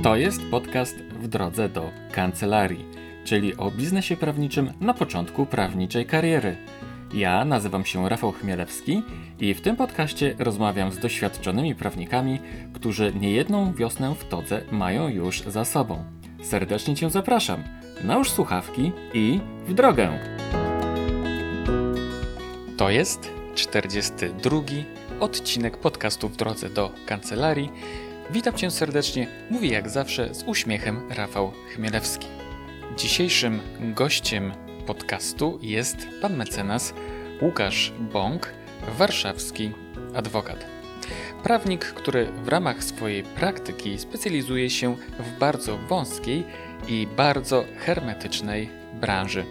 To jest podcast w drodze do kancelarii, czyli o biznesie prawniczym na początku prawniczej kariery. Ja nazywam się Rafał Chmielewski i w tym podcaście rozmawiam z doświadczonymi prawnikami, którzy niejedną wiosnę w todze mają już za sobą. Serdecznie Cię zapraszam. Nałóż słuchawki i w drogę! To jest 42 odcinek podcastu w drodze do kancelarii. Witam Cię serdecznie, mówi jak zawsze z uśmiechem Rafał Chmielewski. Dzisiejszym gościem podcastu jest pan mecenas Łukasz Bąk, warszawski adwokat. Prawnik, który w ramach swojej praktyki specjalizuje się w bardzo wąskiej i bardzo hermetycznej branży.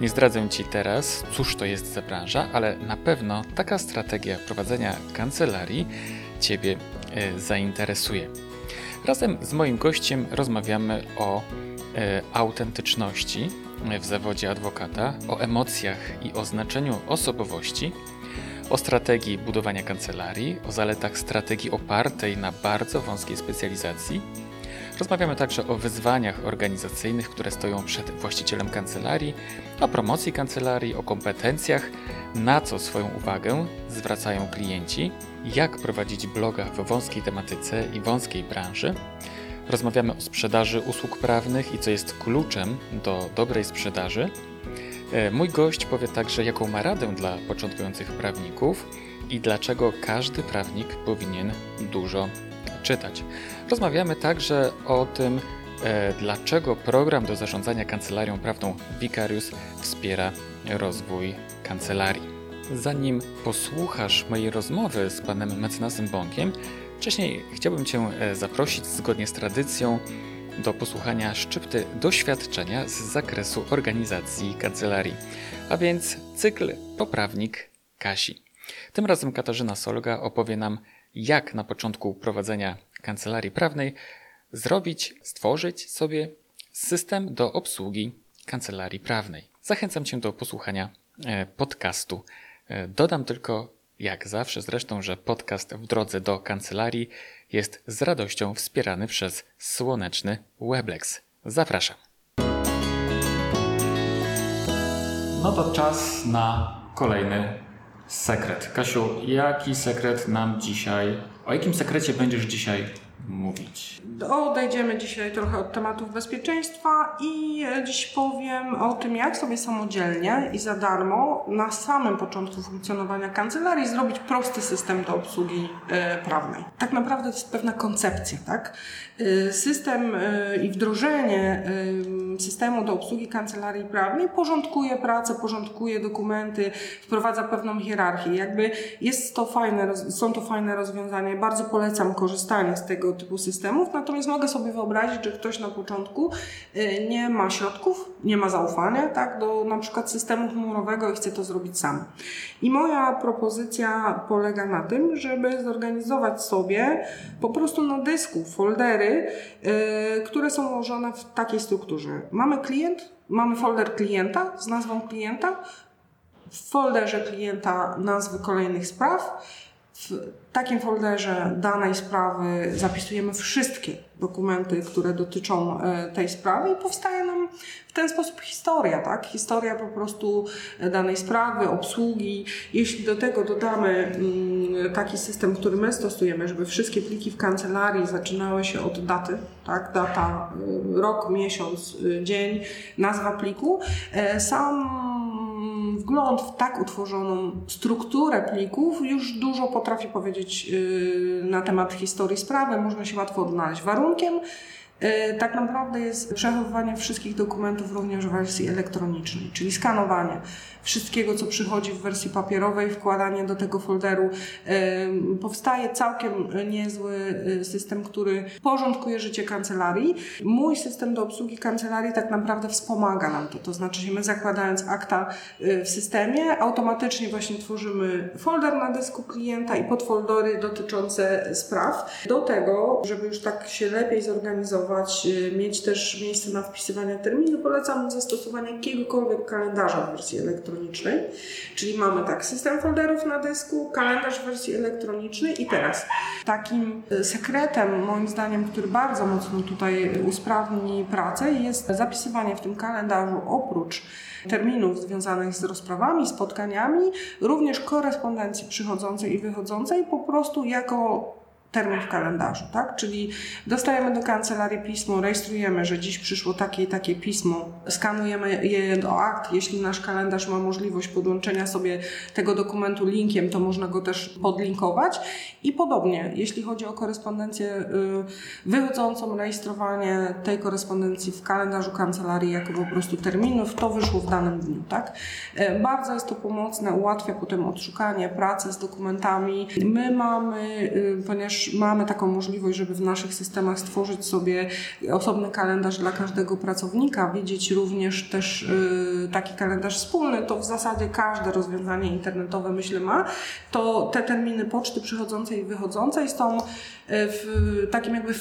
Nie zdradzę Ci teraz, cóż to jest za branża, ale na pewno taka strategia prowadzenia kancelarii Ciebie zainteresuje. Razem z moim gościem rozmawiamy o e, autentyczności w zawodzie adwokata, o emocjach i o znaczeniu osobowości, o strategii budowania kancelarii, o zaletach strategii opartej na bardzo wąskiej specjalizacji. Rozmawiamy także o wyzwaniach organizacyjnych, które stoją przed właścicielem kancelarii, o promocji kancelarii, o kompetencjach, na co swoją uwagę zwracają klienci, jak prowadzić bloga w wąskiej tematyce i wąskiej branży. Rozmawiamy o sprzedaży usług prawnych i co jest kluczem do dobrej sprzedaży. E, mój gość powie także, jaką ma radę dla początkujących prawników i dlaczego każdy prawnik powinien dużo czytać. Rozmawiamy także o tym, e, dlaczego program do zarządzania kancelarią prawną Vicarius wspiera rozwój kancelarii. Zanim posłuchasz mojej rozmowy z panem mecenasem Bąkiem, wcześniej chciałbym Cię e, zaprosić zgodnie z tradycją do posłuchania szczypty doświadczenia z zakresu organizacji kancelarii, a więc cykl Poprawnik Kasi. Tym razem Katarzyna Solga opowie nam, jak na początku prowadzenia kancelarii prawnej zrobić, stworzyć sobie system do obsługi kancelarii prawnej. Zachęcam Cię do posłuchania e, podcastu. E, dodam tylko, jak zawsze zresztą, że podcast w drodze do kancelarii jest z radością wspierany przez słoneczny Weblex. Zapraszam. No to czas na kolejny sekret. Kasiu, jaki sekret nam dzisiaj, o jakim sekrecie będziesz dzisiaj mówić? Odejdziemy dzisiaj trochę od tematów bezpieczeństwa i dziś powiem o tym, jak sobie samodzielnie i za darmo na samym początku funkcjonowania kancelarii zrobić prosty system do obsługi e, prawnej. Tak naprawdę to jest pewna koncepcja, tak? E, system e, i wdrożenie systemu do obsługi kancelarii prawnej porządkuje pracę, porządkuje dokumenty, wprowadza pewną hierarchię. Jakby jest to fajne, są to fajne rozwiązania. Bardzo polecam korzystanie z tego typu systemów, natomiast mogę sobie wyobrazić, że ktoś na początku y, nie ma środków, nie ma zaufania tak, do na przykład systemu chmurowego i chce to zrobić sam. I moja propozycja polega na tym, żeby zorganizować sobie po prostu na dysku foldery, yy, które są ułożone w takiej strukturze. Mamy klient, mamy folder klienta z nazwą klienta, w folderze klienta nazwy kolejnych spraw, w takim folderze danej sprawy zapisujemy wszystkie dokumenty, które dotyczą e, tej sprawy i powstaje nam w ten sposób historia, tak? Historia po prostu danej sprawy, obsługi. Jeśli do tego dodamy mm, taki system, który my stosujemy, żeby wszystkie pliki w kancelarii zaczynały się od daty, tak? Data, e, rok, miesiąc, e, dzień, nazwa pliku, sam wgląd w tak utworzoną strukturę plików już dużo potrafi powiedzieć yy, na temat historii sprawy. Można się łatwo odnaleźć. Warunkiem tak naprawdę jest przechowywanie wszystkich dokumentów również w wersji elektronicznej, czyli skanowanie wszystkiego, co przychodzi w wersji papierowej, wkładanie do tego folderu. Powstaje całkiem niezły y, system, który porządkuje życie kancelarii. Mój system do obsługi kancelarii tak naprawdę wspomaga nam to. To znaczy, że my zakładając akta w systemie, automatycznie właśnie tworzymy folder na dysku klienta i podfoldery dotyczące spraw. Do tego, żeby już tak się lepiej zorganizować, y, mieć też miejsce na wpisywanie terminu, polecam zastosowanie jakiegokolwiek kalendarza w wersji elektronicznej. Czyli mamy tak, system folderów na dysku, kalendarz w wersji elektronicznej i teraz takim y, sekretem, moim zdaniem, który bardzo mocno tutaj usprawni pracę, jest zapisywanie w tym kalendarzu oprócz terminów związanych z rozprawami, spotkaniami, również korespondencji przychodzącej i wychodzącej, po prostu jako termin w kalendarzu, tak? Czyli dostajemy do kancelarii pismo, rejestrujemy, że dziś przyszło takie i takie pismo, skanujemy je do akt. Jeśli nasz kalendarz ma możliwość podłączenia sobie tego dokumentu linkiem, to można go też podlinkować. I podobnie, jeśli chodzi o korespondencję y, wychodzącą, rejestrowanie tej korespondencji w kalendarzu kancelarii jako po prostu terminów, to wyszło w danym dniu, tak? Y, bardzo jest to pomocne, ułatwia potem odszukanie, pracę z dokumentami. My mamy, y, ponieważ mamy taką możliwość, żeby w naszych systemach stworzyć sobie osobny kalendarz dla każdego pracownika, widzieć również też y, taki kalendarz wspólny, to w zasadzie każde rozwiązanie internetowe, myślę, ma, to te terminy poczty przychodzącej i wychodzącej są y, w takim jakby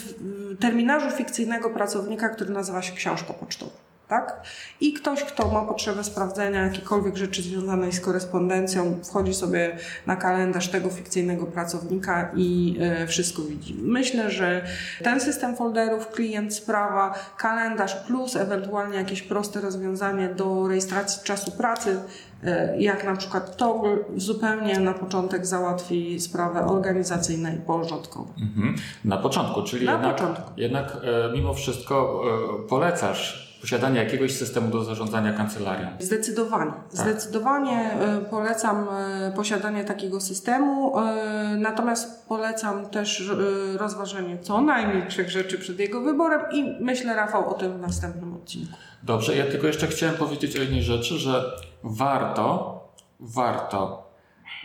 terminarzu fikcyjnego pracownika, który nazywa się książka pocztowa tak? I ktoś, kto ma potrzebę sprawdzenia jakichkolwiek rzeczy związanej z korespondencją, wchodzi sobie na kalendarz tego fikcyjnego pracownika i y, wszystko widzi. Myślę, że ten system folderów, klient, sprawa, kalendarz plus ewentualnie jakieś proste rozwiązanie do rejestracji czasu pracy, y, jak na przykład toggle, zupełnie na początek załatwi sprawę organizacyjne i porządkowe. Mhm. Na początku, czyli na jednak, początku. jednak e, mimo wszystko e, polecasz posiadanie jakiegoś systemu do zarządzania kancelarią. Zdecydowanie. Tak. Zdecydowanie e, polecam e, posiadanie takiego systemu, e, natomiast polecam też rozważenie co najmniej trzech rzeczy przed jego wyborem i myślę, Rafał, o tym w następnym odcinku. Dobrze, ja tylko jeszcze chciałem powiedzieć o jednej rzeczy, że warto, warto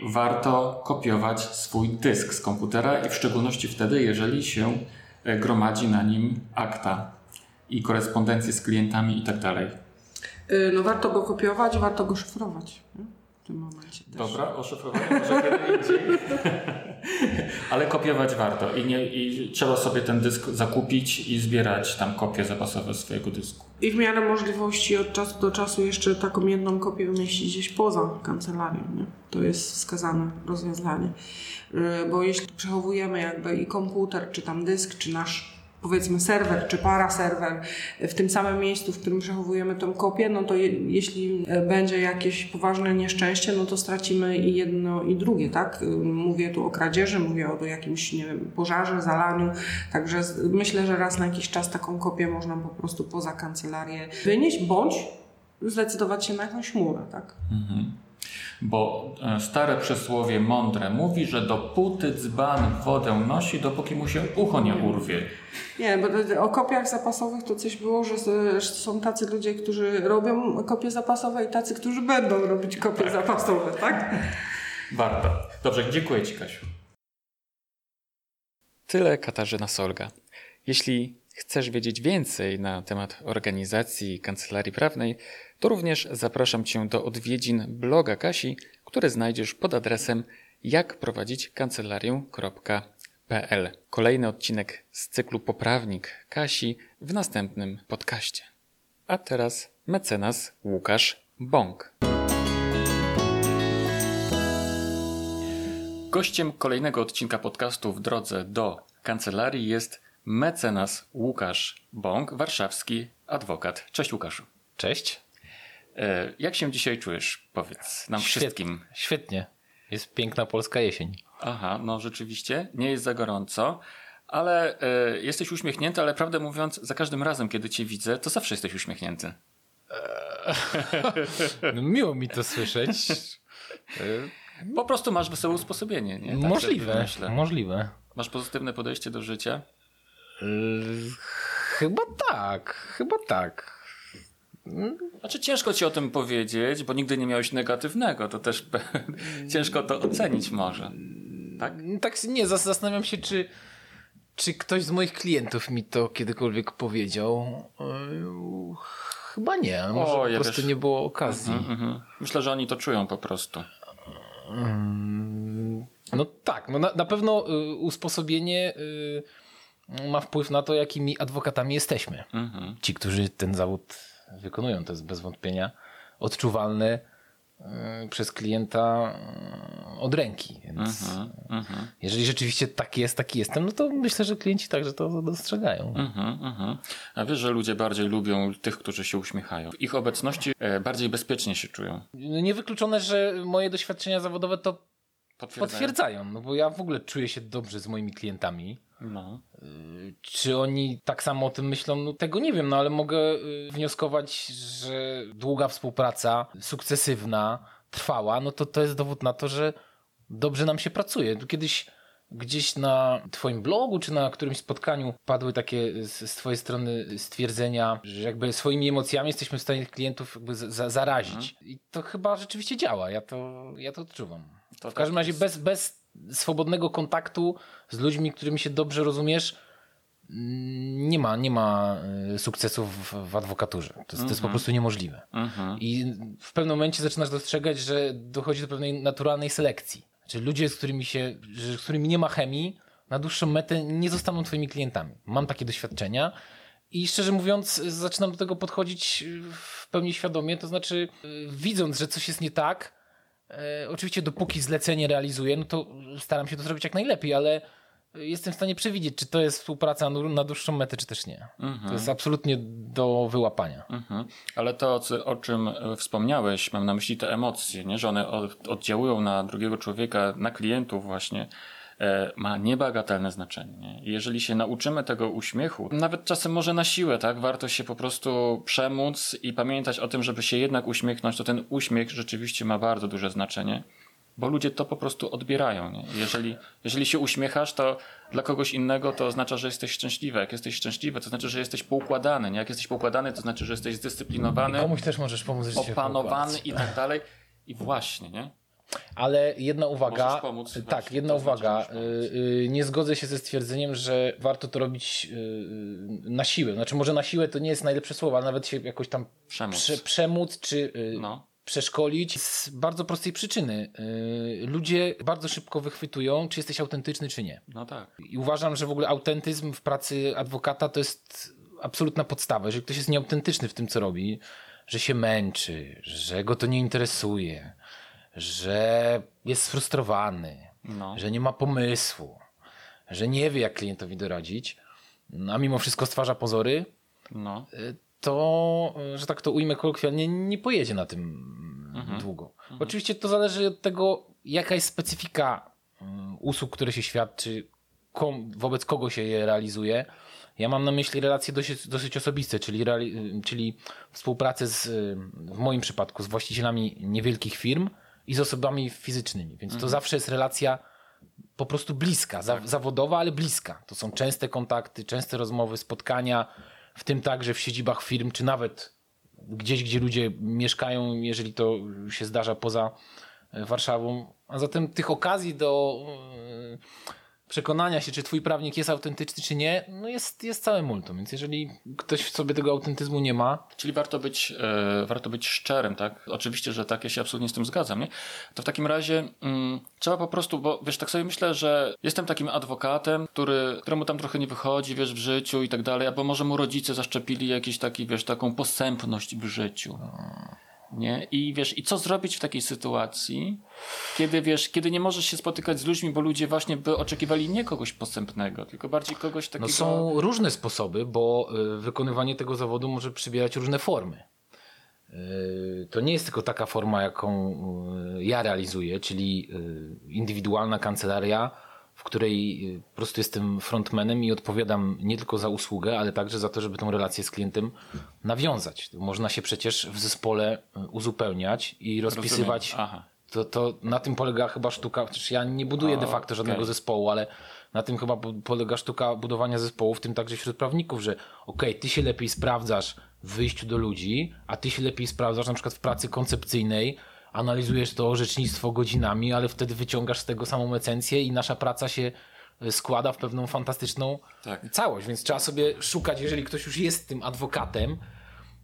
warto kopiować swój dysk z komputera i w szczególności wtedy, jeżeli się gromadzi na nim akta i korespondencję z klientami i tak dalej. Y, no warto go kopiować, warto go szyfrować. Nie? W tym momencie też. Dobra, oszyfrowanie może kiedy indziej. Ale kopiować warto I, nie, i trzeba sobie ten dysk zakupić i zbierać tam kopie zapasowe swojego dysku. I w miarę możliwości od czasu do czasu jeszcze taką jedną kopię umieścić gdzieś poza kancelarią. Nie? To jest wskazane rozwiązanie. Y, bo jeśli przechowujemy jakby i komputer, czy tam dysk, czy nasz powiedzmy serwer czy paraserwer w tym samym miejscu, w którym przechowujemy tą kopię, no to je, jeśli e, będzie jakieś poważne nieszczęście, no to stracimy i jedno i drugie, tak? Mówię tu o kradzieży, mówię o jakimś, nie wiem, pożarze, zalaniu, także myślę, że raz na jakiś czas taką kopię można po prostu poza kancelarię wynieść, bądź zdecydować się na jakąś chmurę, tak? Mhm. Bo e, stare przysłowie mądre mówi, że dopóty dzban wodę nosi, dopóki mu się ucho nie urwie. Nie, bo o kopiach zapasowych to coś było, że są tacy ludzie, którzy robią kopie zapasowe i tacy, którzy będą robić kopie tak. zapasowe, tak? Warto. Dobrze, dziękuję Ci Kasiu. Tyle Katarzyna Solga. Jeśli chcesz wiedzieć więcej na temat organizacji kancelarii prawnej, to również zapraszam Cię do odwiedzin bloga Kasi, który znajdziesz pod adresem jakprowadzićkancelarię.pl. Kolejny odcinek z cyklu Poprawnik Kasi w następnym podcaście. A teraz mecenas Łukasz Bąk. Gościem kolejnego odcinka podcastu w drodze do kancelarii jest mecenas Łukasz Bąk, warszawski adwokat. Cześć Łukaszu. Cześć. E, jak się dzisiaj czujesz? Powiedz nam Świet, wszystkim. Świetnie. Jest piękna polska jesień. Aha, no rzeczywiście. Nie jest za gorąco, ale e, jesteś uśmiechnięty, ale prawdę mówiąc, za każdym razem, kiedy cię widzę, to zawsze jesteś uśmiechnięty. Eee, no, miło mi to słyszeć. Po prostu masz wesołe usposobienie, nie? Tak możliwe, możliwe. Masz pozytywne podejście do życia? Chyba tak, chyba tak. Znaczy ciężko ci o tym powiedzieć, bo nigdy nie miałeś negatywnego, to też ciężko to ocenić może. Tak? Tak, nie, zastanawiam się, czy, czy ktoś z moich klientów mi to kiedykolwiek powiedział. Yy, chyba nie, może o, ja po prostu wiesz... nie było okazji. Uh -huh. Myślę, że oni to czują po prostu. No tak, no na, na pewno y, usposobienie y, ma wpływ na to, jakimi adwokatami jesteśmy. Mhm. Ci, którzy ten zawód wykonują, to jest bez wątpienia odczuwalne y, przez klienta y, od ręki. Więc uh -huh, uh -huh. jeżeli rzeczywiście tak jest, taki jestem, no to myślę, że klienci także to dostrzegają. Uh -huh, mhm. A wiesz, że ludzie bardziej lubią tych, którzy się uśmiechają. W ich obecności e, bardziej bezpiecznie się czują. Niewykluczone, że moje doświadczenia zawodowe to potwierdzają. potwierdzają, no bo ja w ogóle czuję się dobrze z moimi klientami. No. Czy oni tak samo o tym myślą? No, tego nie wiem, no ale mogę y, wnioskować, że długa współpraca, sukcesywna, trwała, no to to jest dowód na to, że dobrze nam się pracuje. Kiedyś gdzieś na twoim blogu czy na którymś spotkaniu padły takie z, z twojej strony stwierdzenia, że jakby swoimi emocjami jesteśmy w stanie klientów jakby za, zarazić. Mhm. I to chyba rzeczywiście działa. Ja to, ja to odczuwam. To w każdym tak razie bez, bez swobodnego kontaktu z ludźmi, którymi się dobrze rozumiesz, nie ma, nie ma e, sukcesów w, adwokaturze. To jest, to jest po mhm. prostu niemożliwe. Mhm. I w pewnym momencie zaczynasz dostrzegać, że dochodzi do pewnej naturalnej selekcji. Czyli ludzie, z którymi, się, z którymi nie ma chemii, na dłuższą metę nie zostaną twoimi klientami. Mam takie doświadczenia i szczerze mówiąc, zaczynam do tego podchodzić w pełni świadomie, to znaczy, e, widząc, że coś jest nie tak, oczywiście dopóki zlecenie realizuję, no to staram się to zrobić jak najlepiej, ale jestem w stanie przewidzieć, czy to jest współpraca na dłuższą metę, czy też nie. Mhm. To jest absolutnie do wyłapania. Mhm. Ale to, o czym wspomniałeś, mam na myśli te emocje, nie? że one oddziałują na drugiego człowieka, na klientów właśnie. E, ma niebagatelne znaczenie. Jeżeli się nauczymy tego uśmiechu, nawet czasem może na siłę, tak? Warto się po prostu przemóc i pamiętać o tym, żeby się jednak uśmiechnąć, to ten uśmiech rzeczywiście ma bardzo duże znaczenie bo ludzie to po prostu odbierają. Nie? Jeżeli, jeżeli się uśmiechasz, to dla kogoś innego to oznacza, że jesteś szczęśliwy. Jak jesteś szczęśliwy, to znaczy, że jesteś poukładany. Nie? Jak jesteś poukładany, to znaczy, że jesteś zdyscyplinowany. I komuś też możesz pomóc, opanowany i tak dalej. I właśnie, nie? Ale jedna uwaga, pomóc, tak, jedna uwaga. Y, y, nie zgodzę się ze stwierdzeniem, że warto to robić y, na siłę. Znaczy, może na siłę to nie jest najlepsze słowo, ale nawet się jakoś tam przemóc, prze, przemóc czy no. przeszkolić z bardzo prostej przyczyny. Ludzie bardzo szybko wychwytują, czy jesteś autentyczny, czy nie. No tak. I uważam, że w ogóle autentyzm w pracy adwokata to jest absolutna podstawa. Jeżeli ktoś jest nieautentyczny w tym, co robi, że się męczy, że go to nie interesuje, że jest sfrustrowany, no. że nie ma pomysłu, że nie wie, jak klientowi doradzić, a mimo wszystko stwarza pozory, no. Y, to, że tak to ujmę kolokwialnie, nie pojedzie na tym mhm. długo. Mhm. Oczywiście to zależy od tego, jaka jest specyfika mm, usług, które się świadczy, kom, wobec kogo się je realizuje. Ja mam na myśli relacje dosyć, dosyć osobiste, czyli, czyli współpracę z, w moim przypadku z właścicielami niewielkich firm, i z osobami fizycznymi. Więc mhm. to zawsze jest relacja po prostu bliska, za, zawodowa, ale bliska. To są częste kontakty, częste rozmowy, spotkania, w tym także w siedzibach firm, czy nawet gdzieś, gdzie ludzie mieszkają, jeżeli to się zdarza poza e, Warszawą. A zatem tych okazji do przekonania się, czy twój prawnik jest autentyczny, czy nie, no jest, jest całe multum. Więc jeżeli ktoś w sobie tego autentyzmu nie ma. Czyli warto być, e, warto być szczerym, tak? Oczywiście, że tak, ja się absolutnie z tym zgadzam, nie? To w takim razie mm, trzeba po prostu, bo wiesz, tak sobie myślę, że jestem takim adwokatem, który, któremu tam trochę nie wychodzi, wiesz, w życiu i tak dalej, albo może mu rodzice zaszczepili jakiś taki, wiesz, taką posępność w życiu. Nie? I wiesz, i co zrobić w takiej sytuacji, kiedy wiesz, kiedy nie możesz się spotykać z ludźmi, bo ludzie właśnie by oczekiwali nie kogoś postępnego, tylko bardziej kogoś takiego. No są różne sposoby, bo y, wykonywanie tego zawodu może przybierać różne formy. Y, to nie jest tylko taka forma, jaką y, ja realizuję, czyli indywidualna kancelaria, w której y, po prostu jestem frontmanem i odpowiadam nie tylko za usługę, ale także za to, żeby tą relację z klientem nawiązać. Można się przecież w zespole y, uzupełniać i rozpisywać. To, to na tym polega chyba sztuka, przecież ja nie buduję de facto żadnego okay. zespołu, ale na tym chyba polega sztuka budowania zespołu, w tym także wśród prawników, że okej, okay, ty się lepiej sprawdzasz w wyjściu do ludzi, a ty się lepiej sprawdzasz na przykład w pracy koncepcyjnej, analizujesz to orzecznictwo godzinami, ale wtedy wyciągasz z tego samą esencję i nasza praca się e, składa w pewną fantastyczną tak. całość. Więc trzeba sobie szukać, jeżeli ktoś już jest tym adwokatem,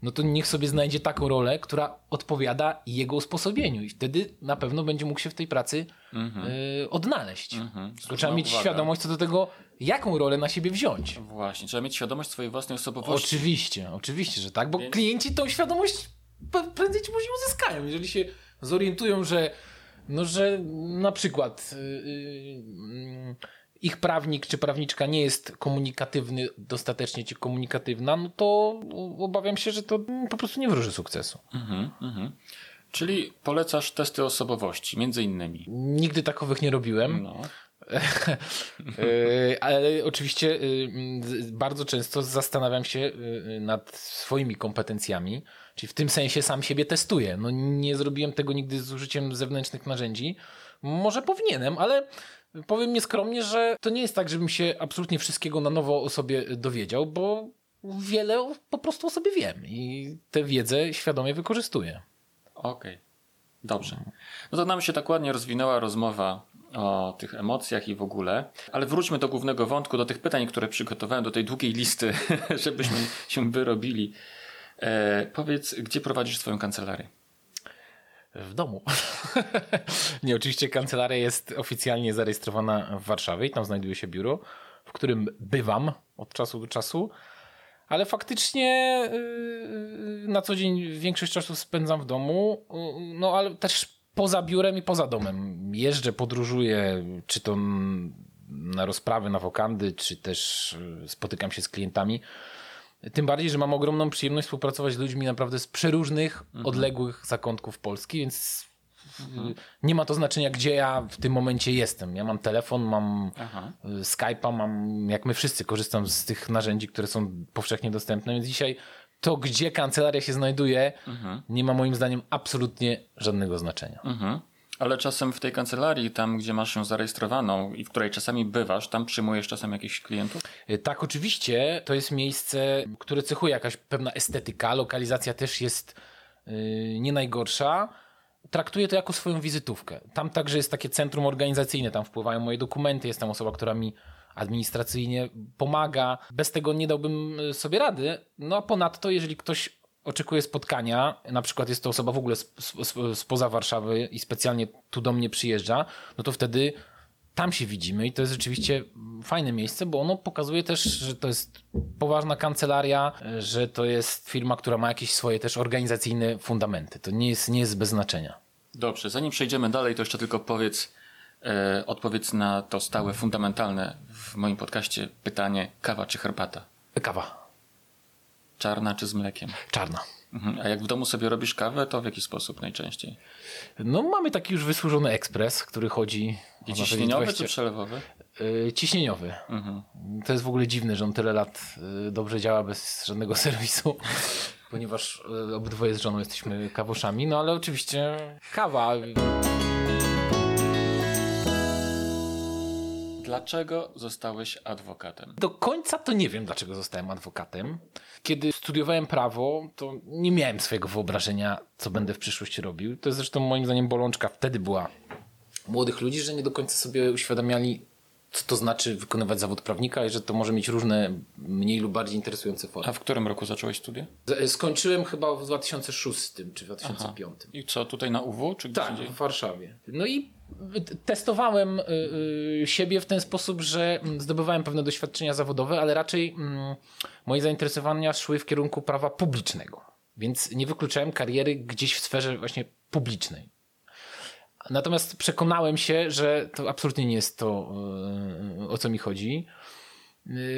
no to niech sobie znajdzie taką rolę, która odpowiada jego usposobieniu i wtedy na pewno będzie mógł się w tej pracy mhm. y, odnaleźć. Mhm. Tylko trzeba mieć uwaga. świadomość co do tego, jaką rolę na siebie wziąć. Właśnie, trzeba mieć świadomość swojej własnej osobowości. Oczywiście, oczywiście, że tak, bo Więc... klienci tą świadomość prędzej czy później uzyskają. Jeżeli się zorientują, że no, że na przykład yy, yy, ich prawnik czy prawniczka nie jest komunikatywny, dostatecznie ci komunikatywna, no to obawiam się, że to po prostu nie wróży sukcesu. Mhm, mhm. Czyli polecasz testy osobowości, między innymi. Nigdy takowych nie robiłem. No. E, ale oczywiście y, bardzo często zastanawiam się y, nad swoimi kompetencjami, czyli w tym sensie sam siebie testuję. No nie zrobiłem tego nigdy z użyciem zewnętrznych narzędzi. Może powinienem, ale powiem nieskromnie, że to nie jest tak, żebym się absolutnie wszystkiego na nowo o sobie dowiedział, bo wiele po prostu o sobie wiem i tę wiedzę świadomie wykorzystuję. Okej, okay. dobrze. No to nam się tak ładnie rozwinęła rozmowa o tych emocjach i w ogóle. Ale wróćmy do głównego wątku, do tych pytań, które przygotowałem, do tej długiej listy, żebyśmy się wyrobili. E, powiedz, gdzie prowadzisz swoją kancelarię? W domu. Nie, oczywiście kancelaria jest oficjalnie zarejestrowana w Warszawie i tam znajduje się biuro, w którym bywam od czasu do czasu. Ale faktycznie yy, na co dzień większość czasu spędzam w domu, yy, no ale też poza biurem i poza domem. Jeżdżę, podróżuję, czy to na rozprawy, na wokandy, czy też y, spotykam się z klientami. Tym bardziej, że mam ogromną przyjemność współpracować z ludźmi naprawdę z przeróżnych, mhm. odległych zakątków Polski, więc mhm. nie ma to znaczenia, gdzie ja w tym momencie jestem. Ja mam telefon, mam Aha. Y, Skype'a, mam, jak my wszyscy, korzystam z tych narzędzi, które są powszechnie dostępne, więc dzisiaj to, gdzie kancelaria się znajduje, mhm. nie ma moim zdaniem absolutnie żadnego znaczenia. Mhm. Ale czasem w tej kancelarii, tam gdzie masz ją zarejestrowaną i w której czasami bywasz, tam przyjmujesz czasem jakichś klientów? Y, tak, oczywiście. To jest miejsce, które cechuje jakaś pewna estetyka. Lokalizacja też jest yy, nie najgorsza. Traktuję to jako swoją wizytówkę. Tam także jest takie centrum organizacyjne, tam wpływają moje dokumenty, jest tam osoba, która mi administracyjnie pomaga. Bez tego nie dałbym e, sobie rady. No a ponadto, jeżeli ktoś oczekuje spotkania, na przykład jest to osoba w ogóle spoza Warszawy i specjalnie tu do mnie przyjeżdża, no to wtedy tam się widzimy i to jest rzeczywiście fajne miejsce, bo ono pokazuje też, że to jest poważna kancelaria, że to jest firma, która ma jakieś swoje też organizacyjne fundamenty. To nie jest, nie jest bez znaczenia. Dobrze, zanim przejdziemy dalej, to jeszcze tylko powiedz, e, odpowiedz na to stałe, fundamentalne w moim podcaście pytanie: kawa czy herbata? Kawa. Czarna czy z mlekiem? Czarna. Mhm. A jak w domu sobie robisz kawę, to w jaki sposób najczęściej? No mamy taki już wysłużony ekspres, który chodzi... I ciśnieniowy 20... czy przelewowy? Yy, ciśnieniowy. Mhm. To jest w ogóle dziwne, że on tyle lat yy, dobrze działa bez żadnego serwisu, ponieważ yy, obydwoje z żoną jesteśmy kawoszami, no ale oczywiście kawa... Dlaczego zostałeś adwokatem? Do końca to nie wiem, dlaczego zostałem adwokatem. Kiedy studiowałem prawo, to nie miałem swojego wyobrażenia, co będę w przyszłości robił. To jest zresztą moim zdaniem bolączka wtedy była młodych ludzi, że nie do końca sobie uświadamiali, co to znaczy wykonywać zawód prawnika i że to może mieć różne mniej lub bardziej interesujące formy. A w którym roku zacząłeś studia? Skończyłem chyba w 2006 czy 2005. Aha. I co, tutaj na UW? Czy gdzie tak, w Warszawie. No i testowałem y, y, siebie w ten sposób, że mm, zdobywałem pewne doświadczenia zawodowe, ale raczej mm, moje zainteresowania szły w kierunku prawa publicznego. Więc nie wykluczałem kariery gdzieś w sferze właśnie publicznej. Natomiast przekonałem się, że to absolutnie nie jest to, y, o co mi chodzi.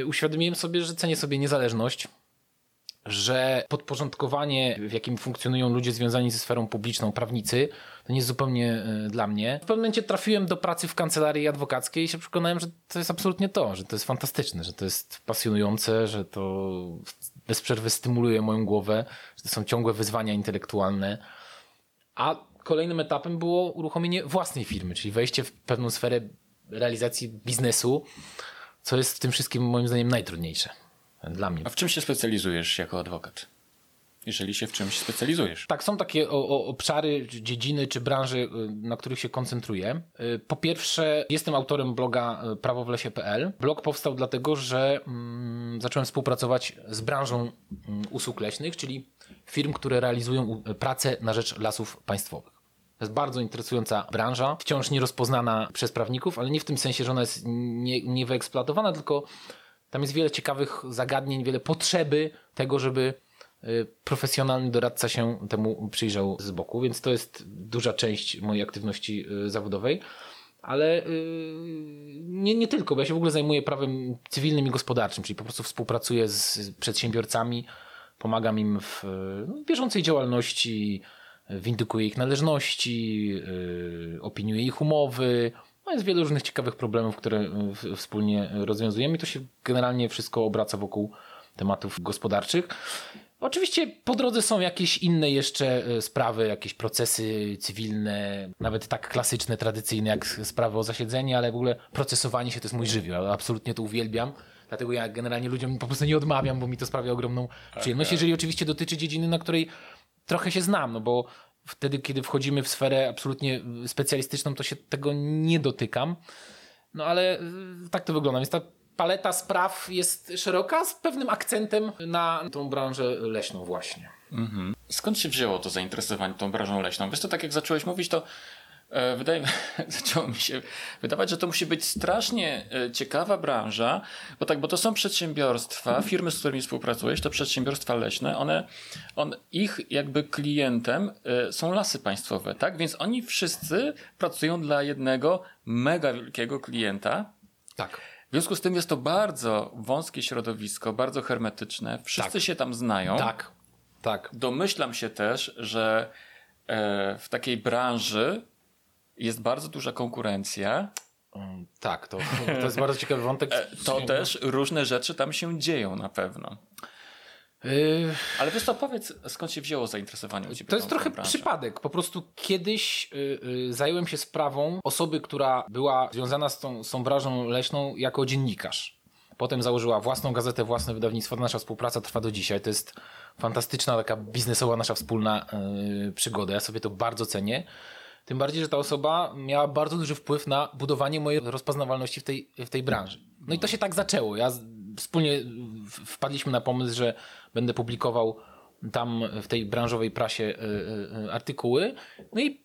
Uświadomiłem sobie, że cenię sobie niezależność, że podporządkowanie, w jakim funkcjonują ludzie związani ze sferą publiczną, prawnicy, to nie jest zupełnie e, dla mnie. W pewnym momencie trafiłem do pracy w kancelarii adwokackiej i się przekonałem, że to jest absolutnie to, że to jest fantastyczne, że to jest pasjonujące, że to bez przerwy stymuluje moją głowę, że to są ciągłe wyzwania intelektualne. A kolejnym etapem było uruchomienie własnej firmy, czyli wejście w pewną sferę realizacji biznesu, co jest w tym wszystkim moim zdaniem najtrudniejsze dla mnie. A w czym się specjalizujesz jako adwokat? jeżeli się w czymś specjalizujesz. Tak, są takie o, o, obszary, dziedziny czy branże, y, na których się koncentruję. Y, po pierwsze, jestem autorem bloga y, prawowlesie.pl. Blog powstał dlatego, że mm, zacząłem współpracować z branżą mm, usług leśnych, czyli firm, które realizują pracę na rzecz lasów państwowych. To jest bardzo interesująca branża, wciąż nierozpoznana przez prawników, ale nie w tym sensie, że ona jest nie, niewyeksploatowana, tylko tam jest wiele ciekawych zagadnień, wiele potrzeby tego, żeby Y, profesjonalny doradca się temu przyjrzał z boku, więc to jest duża część mojej aktywności y, zawodowej. Ale y, nie, nie tylko, bo ja się w ogóle zajmuję prawem cywilnym i gospodarczym, czyli po prostu współpracuję z przedsiębiorcami, pomagam im w no, bieżącej działalności, windykuję ich należności, opiniuję ich umowy. No jest wiele różnych ciekawych problemów, które wspólnie rozwiązujemy i to się generalnie wszystko obraca wokół tematów gospodarczych. Oczywiście po drodze są jakieś inne jeszcze e, sprawy, jakieś procesy cywilne, nawet tak klasyczne, tradycyjne jak sprawy o zasiedzenie, ale w ogóle procesowanie się to jest mój żywioł. Absolutnie to uwielbiam. Dlatego ja generalnie ludziom po prostu nie odmawiam, bo mi to sprawia ogromną przyjemność. Jeżeli oczywiście dotyczy dziedziny, na której trochę się znam, no bo wtedy, kiedy wchodzimy w sferę absolutnie specjalistyczną, to się tego nie dotykam. No ale e, tak to wygląda. Więc ta paleta spraw jest szeroka, z pewnym akcentem na tą branżę leśną właśnie. Mhm. Skąd się wzięło to zainteresowanie tą branżą leśną? Wiesz, to tak jak zacząłeś mówić, to wydaje, zaczęło mi się wydawać, że to musi być strasznie e, ciekawa branża, bo tak, bo to są przedsiębiorstwa, firmy, z którymi współpracujesz, to przedsiębiorstwa leśne, one, on, ich jakby klientem e, są lasy państwowe, tak? Więc oni wszyscy pracują dla jednego mega wielkiego klienta. Tak. W związku z tym jest to bardzo wąskie środowisko, bardzo hermetyczne. Wszyscy tak. się tam znają. Tak, tak. Domyślam się też, że e, w takiej branży jest bardzo duża konkurencja. Mm, tak, to, to jest bardzo ciekawy wątek. E, to też różne rzeczy tam się dzieją na pewno. Yy... Ale wiesz co, powiedz, skąd się wzięło zainteresowanie u Ciebie To jest trochę branżą? przypadek. Po prostu kiedyś yy, yy, zająłem się sprawą osoby, która była związana z tą, z tą branżą leśną jako dziennikarz. Potem założyła własną gazetę, własne wydawnictwo. Nasza współpraca trwa do dzisiaj. To jest fantastyczna, taka biznesowa nasza wspólna yy, przygoda. Ja sobie to bardzo cenię. Tym bardziej, że ta osoba miała bardzo duży wpływ na budowanie mojej rozpoznawalności w tej, w tej branży. No i to się tak zaczęło. Ja wspólnie wpadliśmy na pomysł, że będę publikował tam w tej branżowej prasie e, e, e, artykuły. No i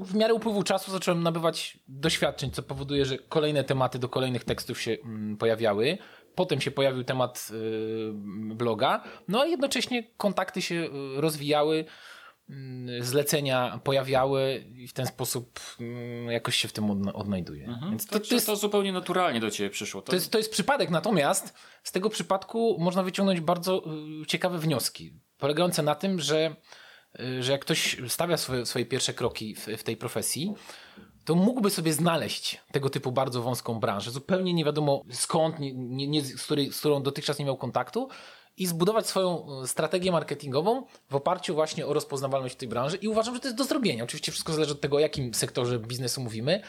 w miarę upływu czasu zacząłem nabywać doświadczeń, co powoduje, że kolejne tematy do kolejnych tekstów się mm, pojawiały. Potem się pojawił temat bloga, no a jednocześnie kontakty się rozwijały. Mm, zlecenia pojawiały i w ten sposób mm, jakoś się w tym odnajduje. Mhm. Więc to, to, jest, to zupełnie naturalnie do ciebie przyszło. To... To, jest, to jest przypadek, natomiast z tego przypadku można wyciągnąć bardzo y, ciekawe wnioski, polegające na tym, że, y, że jak ktoś stawia swoje, swoje pierwsze kroki w, w tej profesji, to mógłby sobie znaleźć tego typu bardzo wąską branżę, zupełnie nie wiadomo skąd, nie, nie, nie, z, której, z którą dotychczas nie miał kontaktu, i zbudować swoją e, strategię marketingową w oparciu właśnie o rozpoznawalność tej branży i uważam, że to jest do zrobienia. Oczywiście wszystko zależy od tego, o jakim sektorze biznesu mówimy,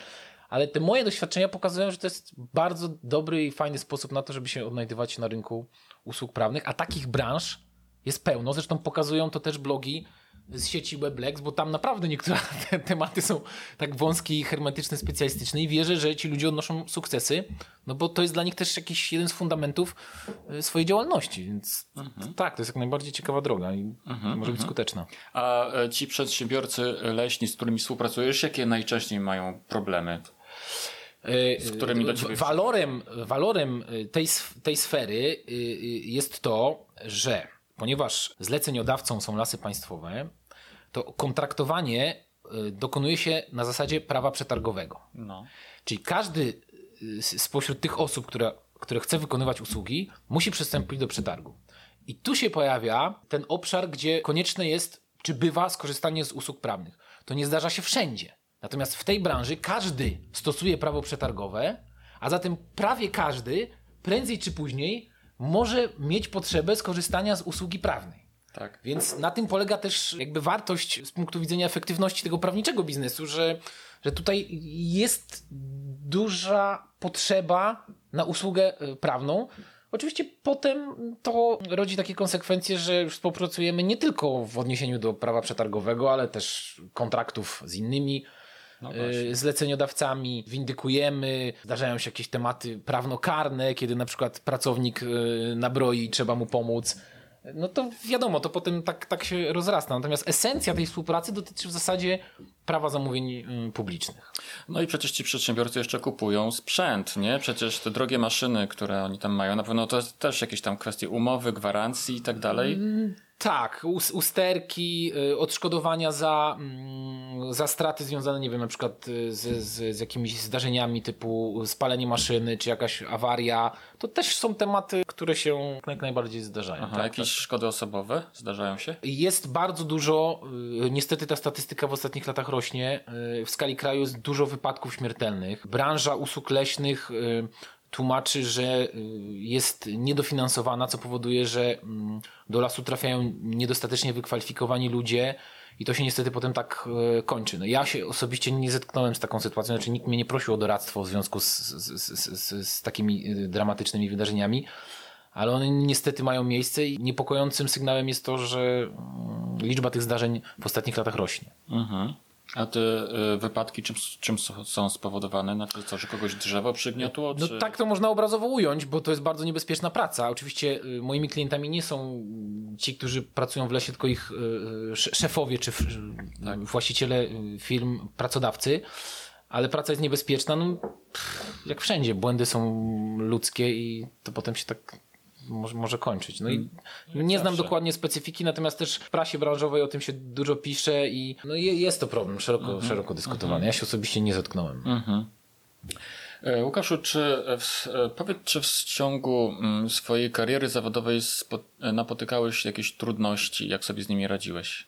ale te moje doświadczenia pokazują, że to jest bardzo dobry i fajny sposób na to, żeby się odnajdywać na rynku usług prawnych, a takich branż jest pełno. Zresztą pokazują to też blogi z sieci WebLex, bo tam naprawdę niektóre te tematy są tak wąskie i hermetyczne, specjalistyczne i wierzę, że ci ludzie odnoszą sukcesy, no bo to jest dla nich też jakiś jeden z fundamentów e, swojej działalności, więc mhm. tak, to jest jak najbardziej ciekawa droga i mhm, może być mhm. skuteczna. A e, ci przedsiębiorcy leśni, z którymi współpracujesz, jakie najczęściej mają problemy? E, z którymi do ciebie walorem, walorem tej, tej sfery jest to, że ponieważ zleceniodawcą są lasy państwowe, to kontraktowanie y, dokonuje się na zasadzie prawa przetargowego. No. Czyli każdy y, spośród tych osób, które, które chce wykonywać usługi, musi przystąpić do przetargu. I tu się pojawia ten obszar, gdzie konieczne jest, czy bywa skorzystanie z usług prawnych. To nie zdarza się wszędzie. Natomiast w tej branży każdy stosuje prawo przetargowe, a zatem prawie każdy prędzej czy później może mieć potrzebę skorzystania z usługi prawnej. Tak. Więc na tym polega też jakby wartość z punktu widzenia efektywności tego prawniczego biznesu, że, że tutaj jest duża potrzeba na usługę e, prawną, Oczywiście potem to rodzi takie konsekwencje, że już współpracujemy nie tylko w odniesieniu do prawa przetargowego, ale też kontraktów z innymi no y, zleceniodawcami, windykujemy, zdarzają się jakieś tematy prawnokarne, kiedy na przykład pracownik y, nabroi i trzeba mu pomóc no to wiadomo, to potem tak, tak się rozrasta. Natomiast esencja tej współpracy dotyczy w zasadzie prawa zamówień y, publicznych. No i przecież ci przedsiębiorcy jeszcze kupują sprzęt, nie? Przecież te drogie maszyny, które oni tam mają, na pewno to jest też jakieś tam kwestie umowy, gwarancji i tak dalej. Mm, tak, usterki, y, odszkodowania za, mm, za straty związane, nie wiem, na przykład y, z, z, z jakimiś zdarzeniami typu spalenie maszyny, czy jakaś awaria. To też są tematy, które się jak najbardziej zdarzają. Aha, tak, jakieś tak. szkody osobowe zdarzają się? Jest bardzo dużo, y, niestety ta statystyka w ostatnich latach rośnie. W skali kraju jest dużo wypadków śmiertelnych. Branża usług leśnych tłumaczy, że y, jest niedofinansowana, co powoduje, że mm, do lasu trafiają niedostatecznie wykwalifikowani ludzie i to się niestety potem tak y, kończy. No ja się osobiście nie zetknąłem z taką sytuacją, znaczy nikt mnie nie prosił o doradztwo w związku z, z, z, z takimi y, dramatycznymi wydarzeniami, ale one niestety mają miejsce i niepokojącym sygnałem jest to, że mm, liczba tych zdarzeń w ostatnich latach rośnie. Mhm. A te y, wypadki czym, czym są spowodowane? Znaczy co, że kogoś drzewo przygniotło? No tak to można obrazowo ująć, bo to jest bardzo niebezpieczna praca. Oczywiście y, moimi klientami nie są ci, którzy pracują w lesie, tylko ich y, szefowie czy tak. właściciele firm, pracodawcy. Ale praca jest niebezpieczna, no, jak wszędzie. Błędy są ludzkie i to potem się tak może, może kończyć. No i mm. nie znam dokładnie specyfiki, natomiast też w prasie branżowej o tym się dużo pisze i no jest to problem szeroko, mhm. szeroko dyskutowany. Mhm. Ja się osobiście nie zetknąłem. Mhm. E, Łukaszu, czy w, e, powiedz, czy w ciągu mm, swojej kariery zawodowej e, napotykałeś jakieś trudności? Jak sobie z nimi radziłeś?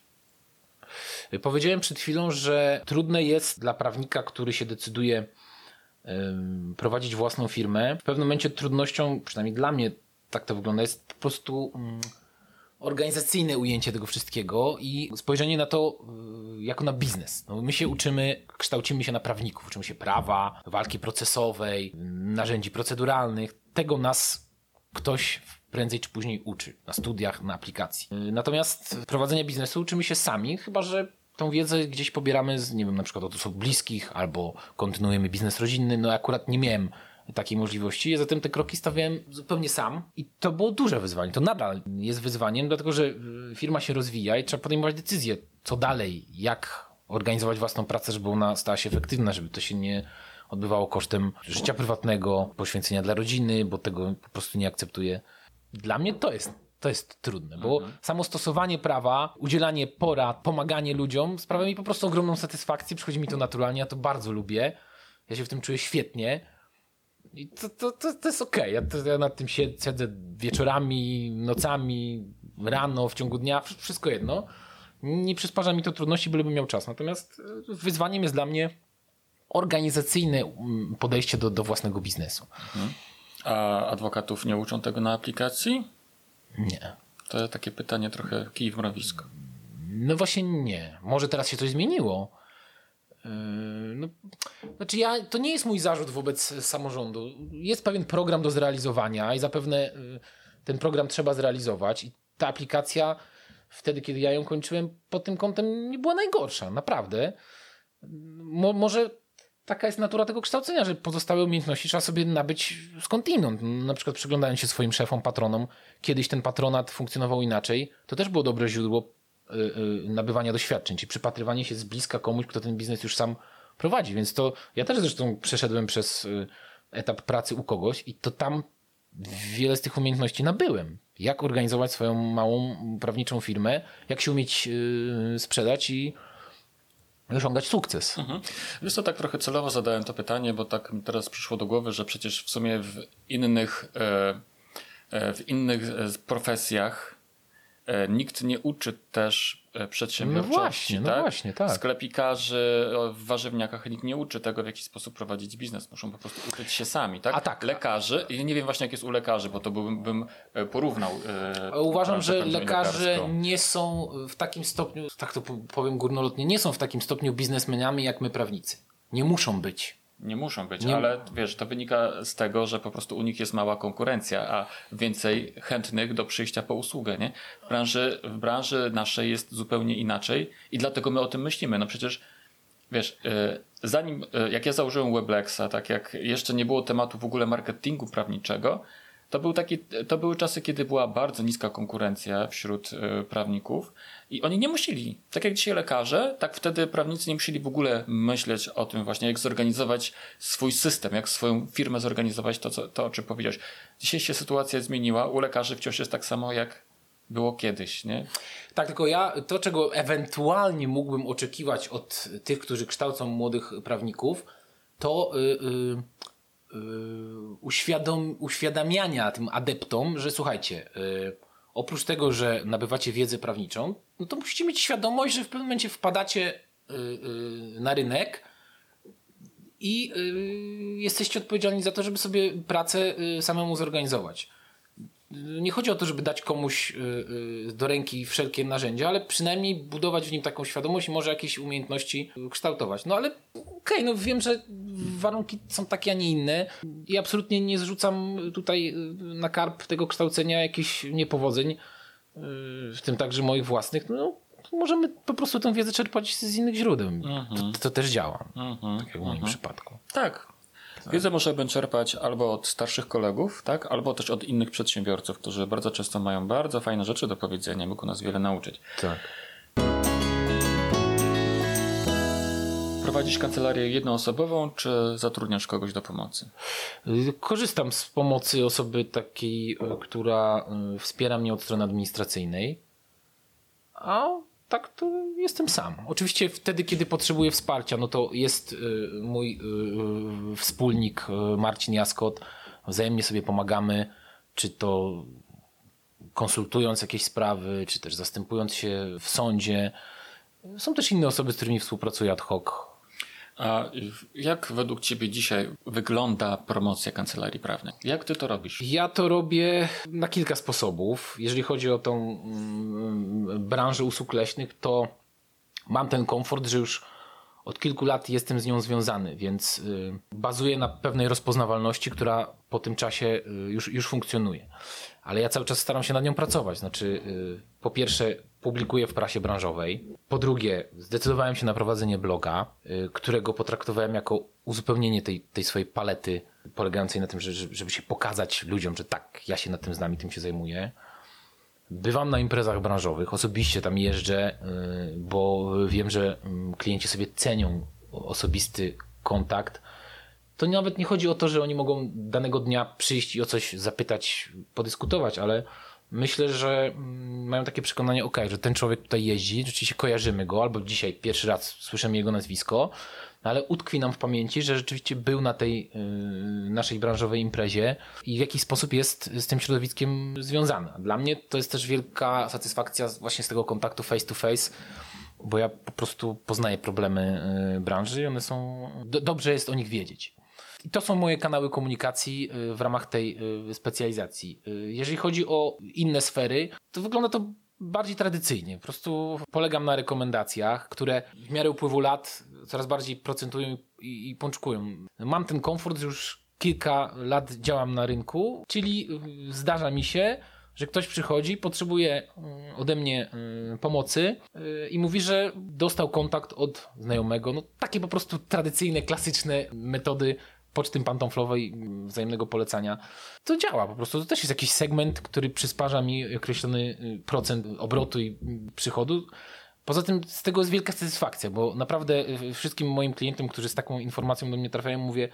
Powiedziałem przed chwilą, że trudne jest dla prawnika, który się decyduje prowadzić własną firmę. W pewnym momencie trudnością, przynajmniej dla mnie, tak to wygląda. Jest po prostu mm, organizacyjne ujęcie tego wszystkiego i spojrzenie na to y, jako na biznes. No, my się uczymy, kształcimy się na prawników, uczymy się prawa, walki procesowej, narzędzi proceduralnych. Tego nas ktoś prędzej czy później uczy na studiach, na aplikacji. Y, natomiast prowadzenia biznesu uczymy się sami, chyba że tą wiedzę gdzieś pobieramy z, nie wiem, na przykład od osób bliskich albo kontynuujemy biznes rodzinny. No akurat nie miałem takiej możliwości. Zatem te kroki stawiałem zupełnie sam i to było duże wyzwanie. To nadal jest wyzwaniem, dlatego że y, firma się rozwija i trzeba podejmować decyzje, co dalej, jak organizować własną pracę, żeby ona stała się efektywna, żeby to się nie odbywało kosztem życia prywatnego, poświęcenia dla rodziny, bo tego po prostu nie akceptuję. Dla mnie to jest to jest trudne, bo mhm. samo stosowanie prawa, udzielanie porad, pomaganie ludziom sprawia mi po prostu ogromną satysfakcję, przychodzi mi to naturalnie, ja to bardzo lubię, ja się w tym czuję świetnie i to, to, to, to jest okej. Okay. Ja, ja nad tym siedzę wieczorami, nocami, rano, w ciągu dnia, wszystko jedno. Nie przysparza mi to trudności, bylebym miał czas. Natomiast e, wyzwaniem jest dla mnie organizacyjne mm, podejście do, do własnego biznesu. Mhm. A adwokatów nie uczą tego na aplikacji? Nie. To takie pytanie trochę kij w mrowisko. No właśnie nie. Może teraz się coś zmieniło no, znaczy ja, to nie jest mój zarzut wobec samorządu. Jest pewien program do zrealizowania i zapewne yy, ten program trzeba zrealizować i ta aplikacja wtedy, kiedy ja ją kończyłem, pod tym kątem nie była najgorsza, naprawdę. Mo, może taka jest natura tego kształcenia, że pozostałe umiejętności trzeba sobie nabyć skądinąd. Na przykład przyglądając się swoim szefom, patronom, kiedyś ten patronat funkcjonował inaczej, to też było dobre źródło nabywania doświadczeń, czy przypatrywanie się z bliska komuś, kto ten biznes już sam prowadzi. Więc to ja też zresztą przeszedłem przez y, etap pracy u kogoś i to tam wiele z tych umiejętności nabyłem. Jak organizować swoją małą prawniczą firmę, jak się umieć sprzedać i osiągać sukces. Mhm. Wiesz co, tak trochę celowo zadałem to pytanie, bo tak mi teraz przyszło do głowy, że przecież w sumie w innych, e, e, w innych e, profesjach nikt nie uczy też e, przedsiębiorczości. No właśnie, no tak? no właśnie, tak. Sklepikarzy w warzywniakach nikt nie uczy tego, w jaki sposób prowadzić biznes. Muszą po prostu uczyć się sami, tak? A tak. Lekarzy, i nie wiem właśnie jak jest u lekarzy, bo to bym, bym e, porównał. Uważam, że lekarze nie są w takim stopniu, tak to powiem górnolotnie, nie są w takim stopniu biznesmenami jak my prawnicy. Nie muszą być Nie muszą być, nie... ale wiesz, to wynika z tego, że po prostu u nich jest mała konkurencja, a więcej chętnych do przyjścia po usługę, nie? W branży, w branży naszej jest zupełnie inaczej i dlatego my o tym myślimy. No przecież wiesz, e, zanim, e, jak ja założyłem Weblexa, tak jak jeszcze nie było tematu w ogóle marketingu prawniczego, to, był taki, to były czasy, kiedy była bardzo niska konkurencja wśród e, prawników i oni nie musieli, tak jak dzisiaj lekarze, tak wtedy prawnicy nie musieli w ogóle myśleć o tym właśnie, jak zorganizować swój system, jak swoją firmę zorganizować, to, co, to o czym powiedziałeś. Dzisiaj się sytuacja zmieniła, u lekarzy wciąż jest tak samo jak było kiedyś, nie? Tak, tylko ja to, czego ewentualnie mógłbym oczekiwać od tych, którzy kształcą młodych prawników, to yy, yy, uświadom, uświadamiania tym adeptom, że słuchajcie, yy, oprócz tego, że nabywacie wiedzę prawniczą, no to musicie mieć świadomość, że w pewnym momencie wpadacie y, y, na rynek i y, jesteście odpowiedzialni za to, żeby sobie pracę samemu zorganizować nie chodzi o to, żeby dać komuś y, y, do ręki wszelkie narzędzia, ale przynajmniej budować w nim taką świadomość i może jakieś umiejętności kształtować. No ale okej, okay, no wiem, że warunki są takie, a nie inne i absolutnie nie zrzucam tutaj y, na karp tego kształcenia jakichś niepowodzeń, w tym także moich własnych. No, możemy po prostu tę wiedzę czerpać z innych źródeł. -huh. to, to, też działa, -huh. tak jak w moim mhm. przypadku. Tak, Wiedzę możemy czerpać albo od starszych kolegów, tak, albo też od innych przedsiębiorców, którzy bardzo często mają bardzo fajne rzeczy do powiedzenia, mógł nas wiele nauczyć. Tak. Prowadzisz kancelarię jednoosobową, czy zatrudniasz kogoś do pomocy? Korzystam z pomocy osoby takiej, e, która e, wspiera mnie od strony administracyjnej. A tak to jestem sam. Oczywiście wtedy, kiedy potrzebuję wsparcia, no to jest y, mój y, y, wspólnik Marcin Jaskot. Wzajemnie sobie pomagamy, czy to konsultując jakieś sprawy, czy też zastępując się w sądzie. Są też inne osoby, z którymi współpracuję ad hoc a jak według Ciebie dzisiaj wygląda promocja kancelarii prawnej? Jak Ty to robisz? Ja to robię na kilka sposobów. Jeżeli chodzi o tą mm, branżę usług leśnych, to mam ten komfort, że już od kilku lat jestem z nią związany, więc y, bazuję na pewnej rozpoznawalności, która po tym czasie y, już, już funkcjonuje. Ale ja cały czas staram się nad nią pracować. Znaczy, y, po pierwsze, publikuję w prasie branżowej. Po drugie, zdecydowałem się na prowadzenie bloga, którego potraktowałem jako uzupełnienie tej, tej swojej palety, polegającej na tym, że, żeby się pokazać ludziom, że tak, ja się nad tym znam i tym się zajmuję. Bywam na imprezach branżowych, osobiście tam jeżdżę, y, bo wiem, że mm, klienci sobie cenią osobisty kontakt. To nawet nie chodzi o to, że oni mogą danego dnia przyjść i o coś zapytać, podyskutować, ale myślę, że mm, mają takie przekonanie, ok, że ten człowiek tutaj jeździ, rzeczywiście kojarzymy go, albo dzisiaj pierwszy raz słyszymy jego nazwisko, no ale utkwi nam w pamięci, że rzeczywiście był na tej y, naszej branżowej imprezie i w jakiś sposób jest z tym środowiskiem związany. Dla mnie to jest też wielka satysfakcja właśnie z tego kontaktu face to face, bo ja po prostu poznaję problemy y, branży i one są, do, dobrze jest o nich wiedzieć. I to są moje kanały komunikacji y, w ramach tej specjalizacji. Jeżeli chodzi o inne sfery, to wygląda to bardziej tradycyjnie. Po prostu polegam na rekomendacjach, które w miarę upływu lat coraz bardziej procentują i, pączkują. Mam ten komfort, już kilka lat działam na rynku, czyli y, zdarza mi się, że ktoś przychodzi, potrzebuje y, ode mnie y, pomocy i mówi, że dostał kontakt od znajomego. No, takie po prostu tradycyjne, klasyczne metody poczty pantoflowej wzajemnego polecania. To działa po prostu. To też jest jakiś segment, który przysparza mi określony procent obrotu i przychodu. Poza tym z tego jest wielka satysfakcja, bo naprawdę y, wszystkim moim klientom, którzy z taką informacją do mnie trafiają, mówię,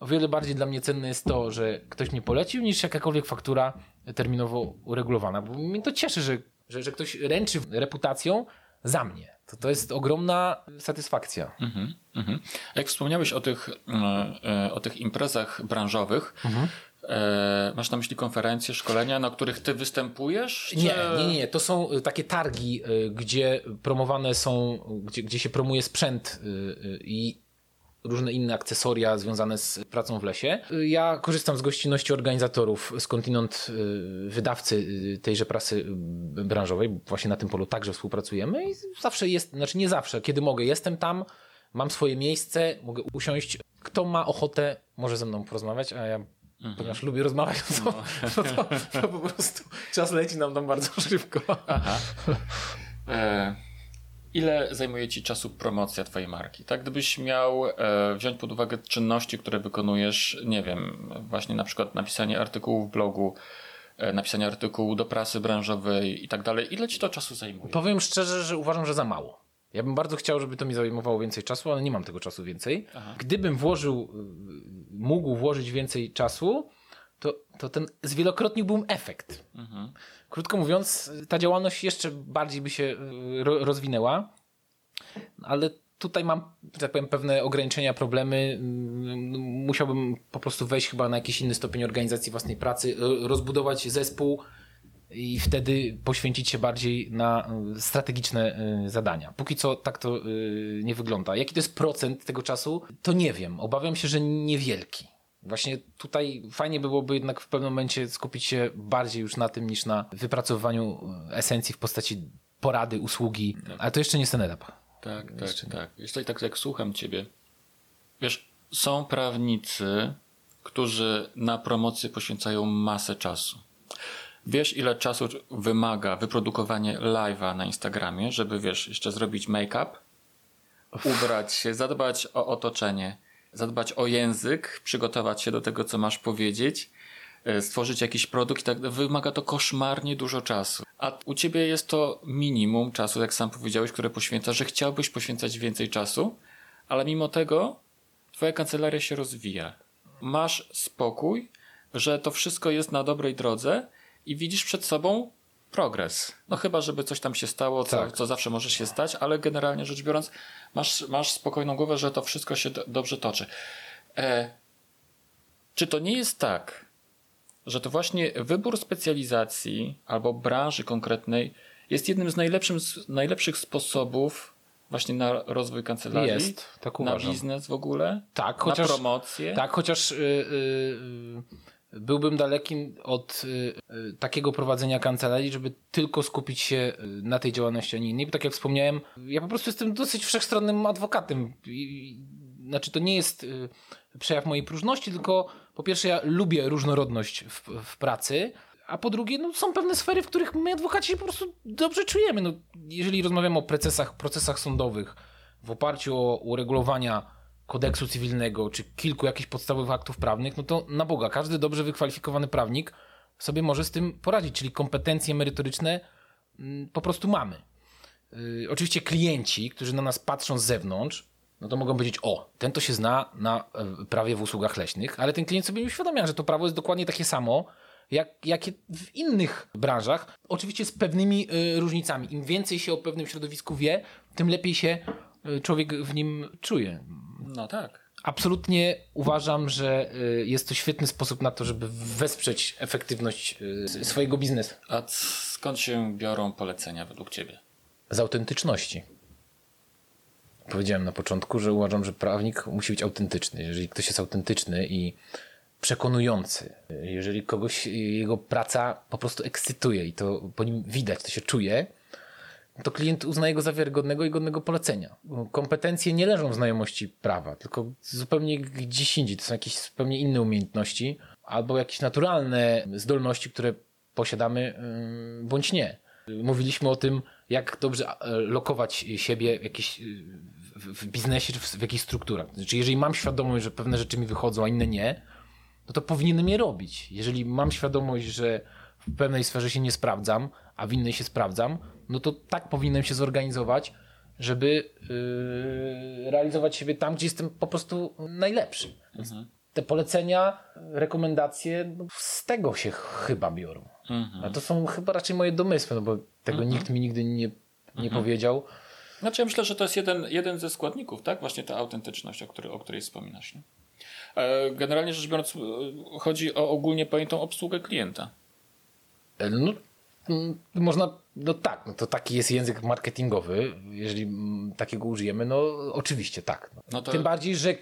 o wiele bardziej dla mnie cenne jest to, że ktoś mnie polecił, niż jakakolwiek faktura terminowo uregulowana. Bo mnie to cieszy, że, że, że ktoś ręczy reputacją za mnie. To, to jest ogromna satysfakcja. Mhm, mhm. Jak wspomniałeś o tych, e, e, o tych imprezach branżowych, mhm. E, masz na myśli konferencje, szkolenia, na których ty występujesz? Czy... Nie, nie, nie. To są takie targi, gdzie promowane są, gdzie, gdzie się promuje sprzęt i różne inne akcesoria związane z pracą w lesie. Ja korzystam z gościnności organizatorów, skądinąd wydawcy tejże prasy branżowej, właśnie na tym polu także współpracujemy i zawsze jest, znaczy nie zawsze, kiedy mogę, jestem tam, mam swoje miejsce, mogę usiąść kto ma ochotę, może ze mną porozmawiać, a ja Mhm. Ponieważ lubię rozmawiać, to, no. to, to, to, po prostu czas leci nam tam bardzo szybko. Aha. E, ile zajmuje Ci czasu promocja Twojej marki? Tak, gdybyś miał e, wziąć pod uwagę czynności, które wykonujesz, nie wiem, właśnie na przykład napisanie artykułu w blogu, e, napisanie artykułu do prasy branżowej i tak dalej, ile Ci to czasu zajmuje? Powiem szczerze, że uważam, że za mało. Ja bym bardzo chciał, żeby to mi zajmowało więcej czasu, ale nie mam tego czasu więcej. Aha. Gdybym włożył, y, mógł włożyć więcej czasu, to, to ten zwielokrotniłbym efekt. Mhm. Krótko mówiąc, ta działalność jeszcze bardziej by się y, rozwinęła, ale tutaj mam, tak powiem, pewne ograniczenia, problemy. Mm, musiałbym po prostu wejść chyba na jakiś inny stopień organizacji własnej pracy, rozbudować zespół i wtedy poświęcić się bardziej na y, strategiczne y, zadania. Póki co tak to nie wygląda. Jaki to jest procent tego czasu, to nie wiem. Obawiam się, że niewielki. Właśnie tutaj fajnie byłoby jednak w pewnym momencie skupić się bardziej już na tym niż na wypracowywaniu esencji w postaci porady, usługi, ale to jeszcze nie jest ten etap. Tak, tak, jeszcze tak. Jeśli tak jak słucham ciebie, wiesz, są prawnicy, którzy na promocję poświęcają masę czasu. Wiesz, ile czasu wymaga wyprodukowanie live'a na Instagramie, żeby, wiesz, jeszcze zrobić make-up, ubrać się, zadbać o otoczenie, zadbać o język, przygotować się do tego, co masz powiedzieć, e, stworzyć jakiś produkt i tak wymaga to koszmarnie dużo czasu. A u ciebie jest to minimum czasu, jak sam powiedziałeś, które poświęca, że chciałbyś poświęcać więcej czasu, ale mimo tego twoja kancelaria się rozwija. Masz spokój, że to wszystko jest na dobrej drodze i widzisz przed sobą progres. No chyba, żeby coś tam się stało, co, tak. co zawsze może się stać, ale generalnie rzecz biorąc, masz, masz spokojną głowę, że to wszystko się do, dobrze toczy. E, czy to nie jest tak, że to właśnie wybór specjalizacji albo branży konkretnej jest jednym z, z najlepszych sposobów właśnie na rozwój kancelarii? Jest, tak uważam. Na biznes w ogóle? Tak, chociaż, na promocję? Tak, chociaż yy, yy, byłbym daleki od y, y, takiego prowadzenia kancelarii, żeby tylko skupić się y, na tej działalności, a nie innej. Bo tak jak wspomniałem, ja po prostu jestem dosyć wszechstronnym adwokatem. Znaczy, to nie jest przejaw mojej próżności, tylko po pierwsze, ja lubię różnorodność w, w pracy. A po drugie, no, są pewne sfery, w których my adwokaci się po prostu dobrze czujemy. No, jeżeli rozmawiamy o procesach, procesach sądowych w oparciu o uregulowania kodeksu cywilnego, czy kilku jakichś podstawowych aktów prawnych, no to na Boga, każdy dobrze wykwalifikowany prawnik sobie może z tym poradzić, czyli kompetencje merytoryczne mm, po prostu mamy. Yy, oczywiście klienci, którzy na nas patrzą z zewnątrz, no to mogą powiedzieć, o, ten to się zna na e, prawie w usługach leśnych, ale ten klient sobie nie uświadamia, że to prawo jest dokładnie takie samo, jak, jakie w innych branżach, oczywiście z pewnymi y, różnicami. Im więcej się o pewnym środowisku wie, tym lepiej się człowiek w nim czuje. No tak. Absolutnie uważam, że y, jest to świetny sposób na to, żeby wesprzeć efektywność y, swojego biznesu. A skąd się biorą polecenia według Ciebie? Z autentyczności. Powiedziałem na początku, że uważam, że prawnik musi być autentyczny. Jeżeli ktoś jest autentyczny i przekonujący, jeżeli kogoś jego praca po prostu ekscytuje i to po nim widać, to się czuje, to klient uznaje go za wiarygodnego i godnego polecenia. Kompetencje nie leżą w znajomości prawa, tylko zupełnie gdzieś indziej. To są jakieś zupełnie inne umiejętności albo jakieś naturalne zdolności, które posiadamy bądź nie. Mówiliśmy o tym, jak dobrze lokować siebie jakieś, w biznesie czy w jakichś strukturach. Znaczy, jeżeli mam świadomość, że pewne rzeczy mi wychodzą, a inne nie, no to powinienem je robić. Jeżeli mam świadomość, że w pewnej sferze się nie sprawdzam, a w innej się sprawdzam, no to tak powinienem się zorganizować, żeby yy, realizować siebie tam, gdzie jestem po prostu najlepszy. Mhm. Te polecenia, rekomendacje no, z tego się chyba biorą. Mhm. A to są chyba raczej moje domysły, no bo tego mhm. nikt mi nigdy nie, nie mhm. powiedział. Znaczy ja myślę, że to jest jeden, jeden ze składników, tak? Właśnie ta autentyczność, o, której, o której wspominasz. Nie? E, generalnie rzecz biorąc, e, chodzi o ogólnie pojętą obsługę klienta. E, no, można, no tak, no to taki jest język marketingowy, jeżeli mm, takiego użyjemy, no oczywiście tak. No to... Tym bardziej, że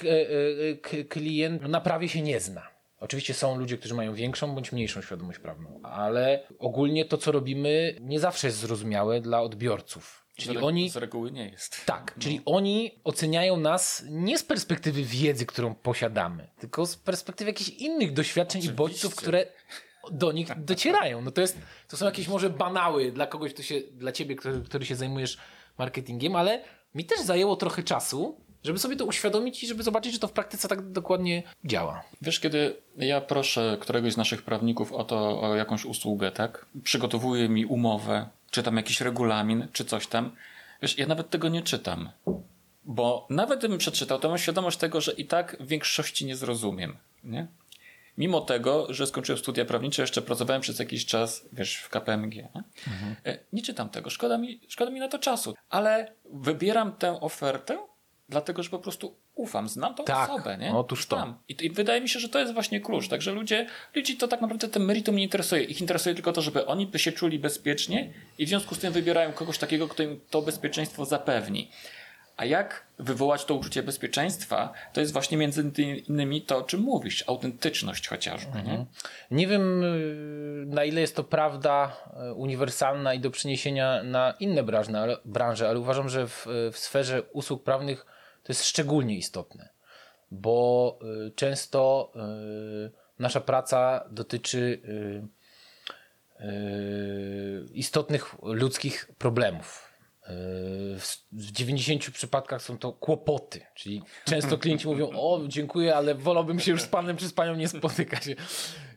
klient na prawie się nie zna. Oczywiście są ludzie, którzy mają większą bądź mniejszą świadomość prawną, ale ogólnie to, co robimy, nie zawsze jest zrozumiałe dla odbiorców. Czyli z oni. Z reguły nie jest. Tak, no. czyli oni oceniają nas nie z perspektywy wiedzy, którą posiadamy, tylko z perspektywy jakichś innych doświadczeń Oczywiście. i bodźców, które do nich docierają. No to, jest, to są jakieś może banały dla kogoś, kto się, dla ciebie, który, który się zajmujesz marketingiem, ale mi też zajęło trochę czasu, żeby sobie to uświadomić i żeby zobaczyć, że to w praktyce tak dokładnie działa. Wiesz, kiedy ja proszę któregoś z naszych prawników o to, o jakąś usługę, tak? Przygotowuje mi umowę, czy tam jakiś regulamin, czy coś tam. Wiesz, ja nawet tego nie czytam. Bo nawet gdybym przeczytał, to mam świadomość tego, że i tak w większości nie zrozumiem. Nie? Mimo tego, że skończyłem studia prawnicze, jeszcze pracowałem przez jakiś czas, wiesz, w KPMG. Nie, mhm. E, nie czytam tego, szkoda mi, szkoda mi na to czasu. Ale wybieram tę ofertę, dlatego że po prostu ufam, znam tą tak, osobę, nie? Otóż to. I, I, wydaje mi się, że to jest właśnie klucz. Także ludzie, ludzi to tak naprawdę ten meritum nie interesuje. Ich interesuje tylko to, żeby oni by się czuli bezpiecznie i w związku z tym wybierają kogoś takiego, kto im to bezpieczeństwo zapewni. A jak wywołać to uczucie bezpieczeństwa, to jest właśnie między innymi to, o czym mówisz, autentyczność chociażby. Mhm. Nie? nie wiem, y, na ile jest to prawda y, uniwersalna i do przeniesienia na inne branże, ale, branże, ale uważam, że w, w sferze usług prawnych to jest szczególnie istotne, bo y, często nasza praca dotyczy istotnych ludzkich problemów w 90 przypadkach są to kłopoty, czyli często klienci mówią, o dziękuję, ale wolałbym się już z panem czy z panią nie spotykać.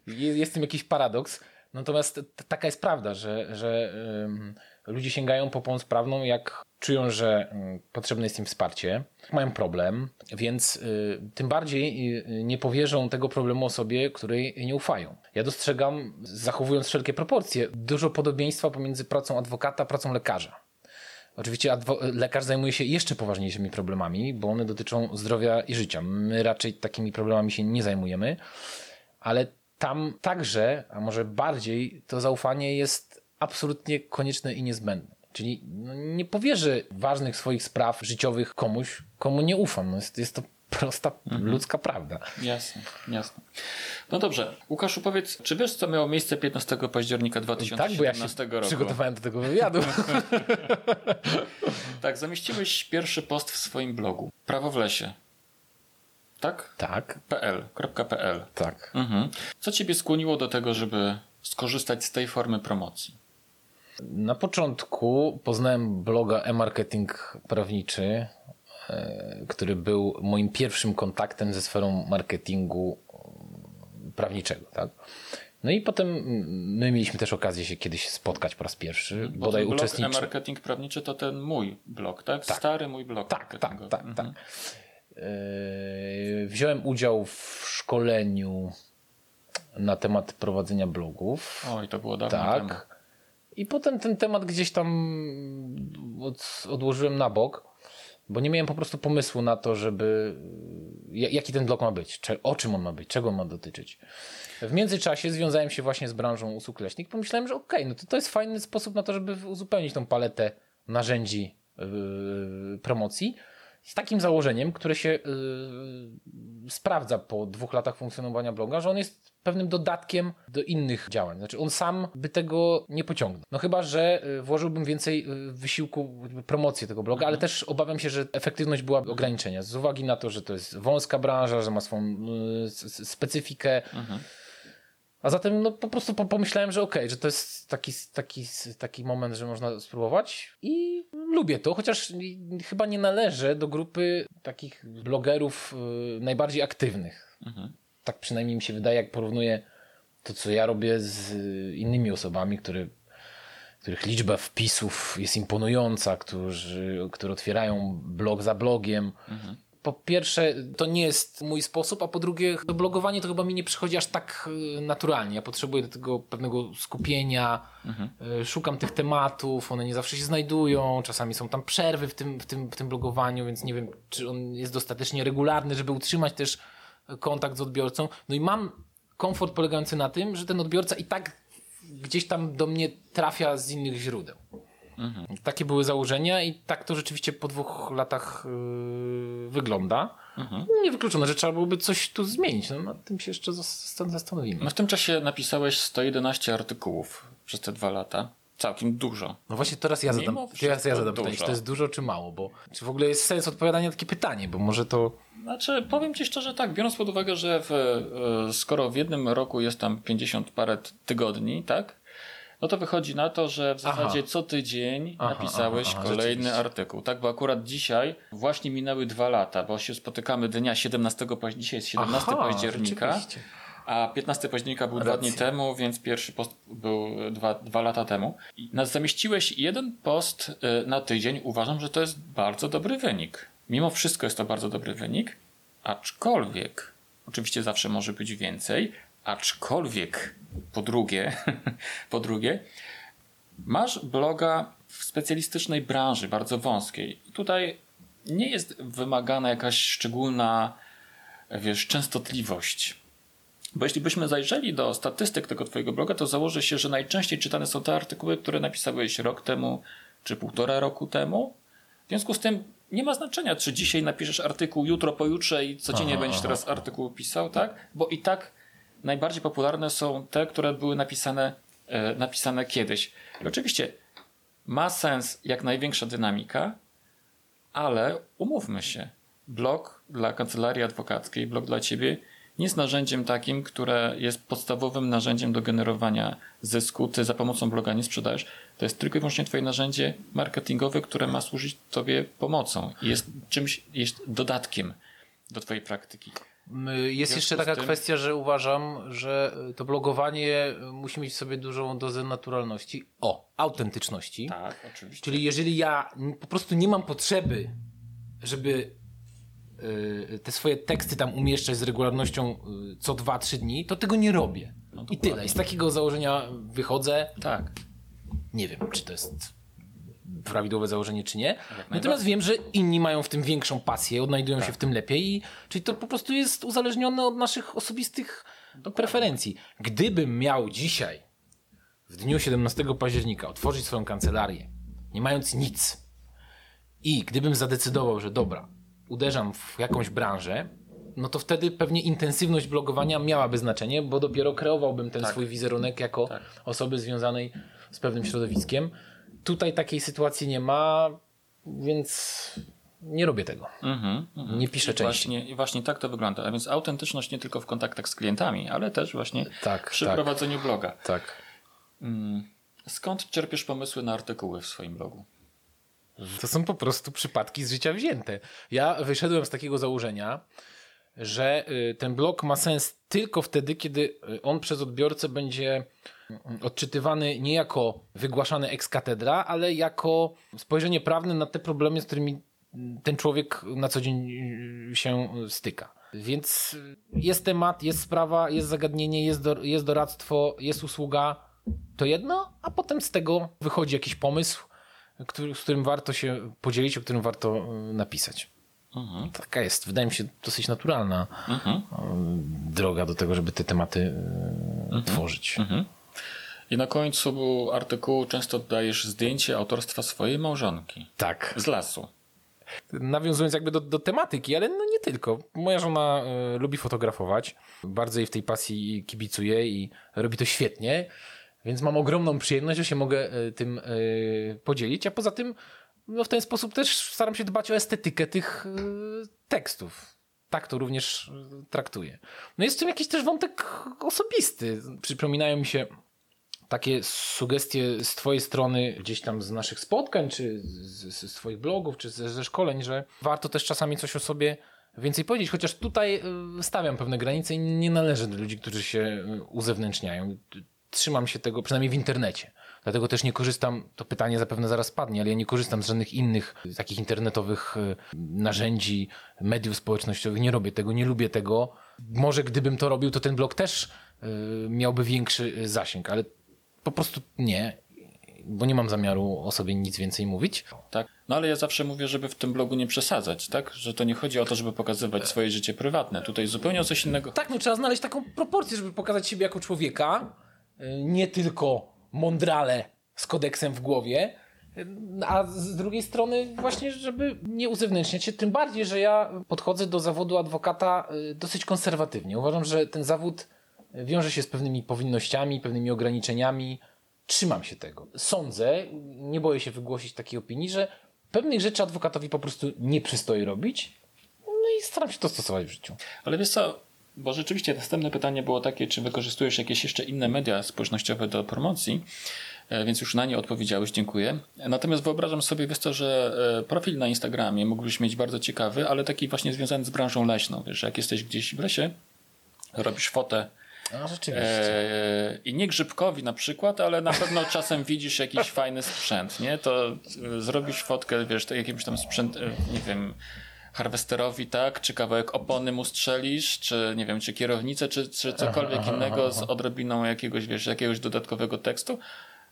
Jest w tym jakiś paradoks. Natomiast taka jest prawda, że, że ludzie sięgają po pomoc prawną, jak czują, że potrzebne jest im wsparcie, mają problem, więc y, tym bardziej y, nie powierzą tego problemu osobie, której nie ufają. Ja dostrzegam, zachowując wszelkie proporcje, dużo podobieństwa pomiędzy pracą adwokata a pracą lekarza. Oczywiście lekarz zajmuje się jeszcze poważniejszymi problemami, bo one dotyczą zdrowia i życia. My raczej takimi problemami się nie zajmujemy, ale tam także, a może bardziej, to zaufanie jest absolutnie konieczne i niezbędne. Czyli no, nie powierzę ważnych swoich spraw życiowych komuś, komu nie ufam. No jest, jest to prosta mhm. ludzka prawda. Jasne, jasne. No dobrze. Łukaszu, powiedz, czy wiesz, co miało miejsce 15 października 2017 tak, bo ja się roku? przygotowałem do tego wywiadu. tak, zamieściłeś pierwszy post w swoim blogu. Prawo w lesie. Tak? Tak. PL. .pl. Tak. Mhm. Co ciebie skłoniło do tego, żeby skorzystać z tej formy promocji? Na początku poznałem bloga e-marketing prawniczy który był moim pierwszym kontaktem ze sferą marketingu e, prawniczego. Tak? No i potem my mieliśmy też okazję się kiedyś spotkać po raz pierwszy. Bo bodaj blog uczestniczy... marketing prawniczy to ten mój blog, tak? tak. Stary mój blog. Tak, tak, tak, mhm. tak. Yy, wziąłem udział w szkoleniu na temat prowadzenia blogów. Oj, to było dawno tak. temu. I potem ten temat gdzieś tam od, odłożyłem na bok bo nie miałem po prostu pomysłu na to, żeby jaki ten blok ma być, o czym on ma być, czego on ma dotyczyć. W międzyczasie związałem się właśnie z branżą usług leśnych. Pomyślałem, że okej, okay, no to, to jest fajny sposób na to, żeby uzupełnić tą paletę narzędzi yy, promocji z takim założeniem, które się yy, sprawdza po dwóch latach funkcjonowania bloga, że on jest pewnym dodatkiem do innych działań. Znaczy on sam by tego nie pociągnął. No chyba, że y, włożyłbym więcej y, wysiłku w promocję tego bloga, mhm. ale też obawiam się, że efektywność była ograniczenia. Z uwagi na to, że to jest wąska branża, że ma swoją y, specyfikę. Mhm. A zatem no, po prostu pomyślałem, że okej, okay, że to jest taki, taki, taki moment, że można spróbować i lubię to, chociaż chyba nie należę do grupy takich blogerów najbardziej aktywnych. Mhm tak przynajmniej mi się wydaje, jak porównuję to, co ja robię z innymi osobami, które, których liczba wpisów jest imponująca, którzy, które otwierają blog za blogiem. Mhm. Po pierwsze, to nie jest mój sposób, a po drugie, to blogowanie to chyba mi nie przychodzi aż tak y, naturalnie. Ja potrzebuję do tego pewnego skupienia, mhm. Y, szukam tych tematów, one nie zawsze się znajdują, czasami są tam przerwy w tym, w, tym, w tym blogowaniu, więc nie wiem, czy on jest dostatecznie regularny, żeby utrzymać też kontakt z odbiorcą. No i mam komfort polegający na tym, że ten odbiorca i tak gdzieś tam do mnie trafia z innych źródeł. Mhm. Takie były założenia i tak to rzeczywiście po dwóch latach yy, wygląda. Mhm. Nie wykluczone, że trzeba byłoby coś tu zmienić. No, nad tym się jeszcze zastanowimy. No w tym czasie napisałeś 111 artykułów przez te dwa lata. całkiem dużo. No właśnie teraz ja zadam, teraz ja zadam pytanie, czy to jest dużo czy mało, bo czy w ogóle jest sens odpowiadania na takie pytanie, bo może to... Znaczy, powiem Ci szczerze tak, biorąc pod uwagę, że w, e, skoro w jednym roku jest tam 50 parę tygodni, tak? No to wychodzi na to, że w zasadzie aha. co tydzień aha, napisałeś aha, kolejny artykuł. Tak, bo akurat dzisiaj właśnie minęły dwa lata, bo się spotykamy dnia 17, dzisiaj jest 17 października. A 15 października był Racja. dwa dni temu, więc pierwszy post był dwa, dwa lata temu. I zamieściłeś jeden post y, na tydzień. Uważam, że to jest bardzo dobry wynik. Mimo wszystko jest to bardzo dobry wynik, aczkolwiek, oczywiście zawsze może być więcej, aczkolwiek po drugie, po drugie, masz bloga w specjalistycznej branży, bardzo wąskiej. Tutaj nie jest wymagana jakaś szczególna, wiesz, częstotliwość. Bo jeśli byśmy zajrzeli do statystyk tego Twojego bloga, to założy się, że najczęściej czytane są te artykuły, które napisałeś rok temu czy półtora roku temu. W związku z tym nie ma znaczenia, czy dzisiaj napiszesz artykuł, jutro, pojutrze i codziennie aha, będziesz aha. teraz artykuł pisał, tak? Bo i tak najbardziej popularne są te, które były napisane, e, napisane kiedyś. I oczywiście ma sens jak największa dynamika, ale umówmy się. Blog dla kancelarii adwokackiej, blog dla ciebie nie jest narzędziem takim, które jest podstawowym narzędziem do generowania zysku. Ty za pomocą bloga nie sprzedajesz. To jest tylko i wyłącznie twoje narzędzie marketingowe, które ma służyć tobie pomocą i jest czymś, jest dodatkiem do twojej praktyki. Jest jeszcze taka tym... kwestia, że uważam, że to blogowanie musi mieć w sobie dużą dozę naturalności. O, autentyczności. Tak, oczywiście. Czyli jeżeli ja po prostu nie mam potrzeby, żeby Y, te swoje teksty tam umieszczać z regularnością y, co 2-3 dni, to tego nie robię. No I tyle. I z takiego założenia wychodzę. Tak. Nie wiem, czy to jest prawidłowe założenie, czy nie. Natomiast wiem, że inni mają w tym większą pasję, odnajdują tak. się w tym lepiej i czyli to po prostu jest uzależnione od naszych osobistych Dokładnie. preferencji. Gdybym miał dzisiaj, w dniu 17 października, otworzyć swoją kancelarię, nie mając nic i gdybym zadecydował, że dobra, uderzam w jakąś branżę, no to wtedy pewnie intensywność blogowania miałaby znaczenie, bo dopiero kreowałbym ten tak. swój wizerunek jako tak. osoby związanej z pewnym środowiskiem. Tutaj takiej sytuacji nie ma, więc nie robię tego. Mm -hmm, nie piszę I części. Właśnie, właśnie tak to wygląda. A więc autentyczność nie tylko w kontaktach z klientami, ale też właśnie tak, przy tak. prowadzeniu bloga. Tak. Mm, skąd czerpiesz pomysły na artykuły w swoim blogu? To są po prostu przypadki z życia wzięte. Ja wyszedłem z takiego założenia, że y, ten blok ma sens tylko wtedy, kiedy y, on przez odbiorcę będzie odczytywany nie jako wygłaszany ex katedra, ale jako spojrzenie prawne na te problemy, z którymi ten człowiek na co dzień się styka. Więc jest temat, jest sprawa, jest zagadnienie, jest, do, jest doradztwo, jest usługa. To jedno, a potem z tego wychodzi jakiś pomysł, który, z którym warto się podzielić, o którym warto e, napisać. Mhm. Taka jest, wydaje mi się, dosyć naturalna mhm. E, droga do tego, żeby te tematy e, mhm. tworzyć. Mhm. I na końcu artykułu często dajesz zdjęcie autorstwa swojej małżonki. Tak. Z lasu. Nawiązując jakby do, do tematyki, ale no nie tylko. Moja żona y, lubi fotografować, bardzo jej w tej pasji kibicuje i robi to świetnie. Więc mam ogromną przyjemność, że się mogę e, tym e, podzielić, a poza tym no w ten sposób też staram się dbać o estetykę tych e, tekstów. Tak to również traktuję. No jest w tym jakiś też wątek osobisty. Przypominają mi się takie sugestie z twojej strony, gdzieś tam z naszych spotkań, czy z, z twoich blogów, czy ze, ze szkoleń, że warto też czasami coś o sobie więcej powiedzieć, chociaż tutaj stawiam pewne granice i nie należę do ludzi, którzy się uzewnętrzniają trzymam się tego, przynajmniej w internecie. Dlatego też nie korzystam, to pytanie zapewne zaraz padnie, ale ja nie korzystam z żadnych innych takich internetowych narzędzi, mediów społecznościowych. Nie robię tego, nie lubię tego. Może gdybym to robił, to ten blog też miałby większy zasięg, ale po prostu nie, bo nie mam zamiaru o sobie nic więcej mówić. Tak. No ale ja zawsze mówię, żeby w tym blogu nie przesadzać, tak? Że to nie chodzi o to, żeby pokazywać swoje życie prywatne. Tutaj zupełnie o coś innego. Tak, no trzeba znaleźć taką proporcję, żeby pokazać siebie jako człowieka, Y, nie tylko mądrale z kodeksem w głowie, y, a z drugiej strony właśnie, żeby nie uzewnętrzniać się, tym bardziej, że ja podchodzę do zawodu adwokata y, dosyć konserwatywnie. Uważam, że ten zawód wiąże się z pewnymi powinnościami, pewnymi ograniczeniami trzymam się tego. Sądzę, nie boję się wygłosić takiej opinii, że pewnych rzeczy adwokatowi po prostu nie przystoi robić, no i staram się to stosować w życiu. Ale wiesz co, bo rzeczywiście następne pytanie było takie, czy wykorzystujesz jakieś jeszcze inne media społecznościowe do promocji, e, więc już na nie odpowiedziałeś, dziękuję. Natomiast wyobrażam sobie, wiesz co, że e, profil na Instagramie mógłbyś mieć bardzo ciekawy, ale taki właśnie związany z branżą leśną. Wiesz, jak jesteś gdzieś w lesie, robisz fotę no, rzeczywiście. E, I nie grzybkowi na przykład, ale na pewno czasem widzisz jakiś fajny sprzęt, nie? To e, zrobisz fotkę, wiesz, jakimś tam sprzęt, e, nie wiem, harwesterowi, tak? Czy kawałek opony mu strzelisz, czy nie wiem, czy kierownicę, czy, czy cokolwiek aha, innego aha, z odrobiną jakiegoś, wiesz, jakiegoś dodatkowego tekstu.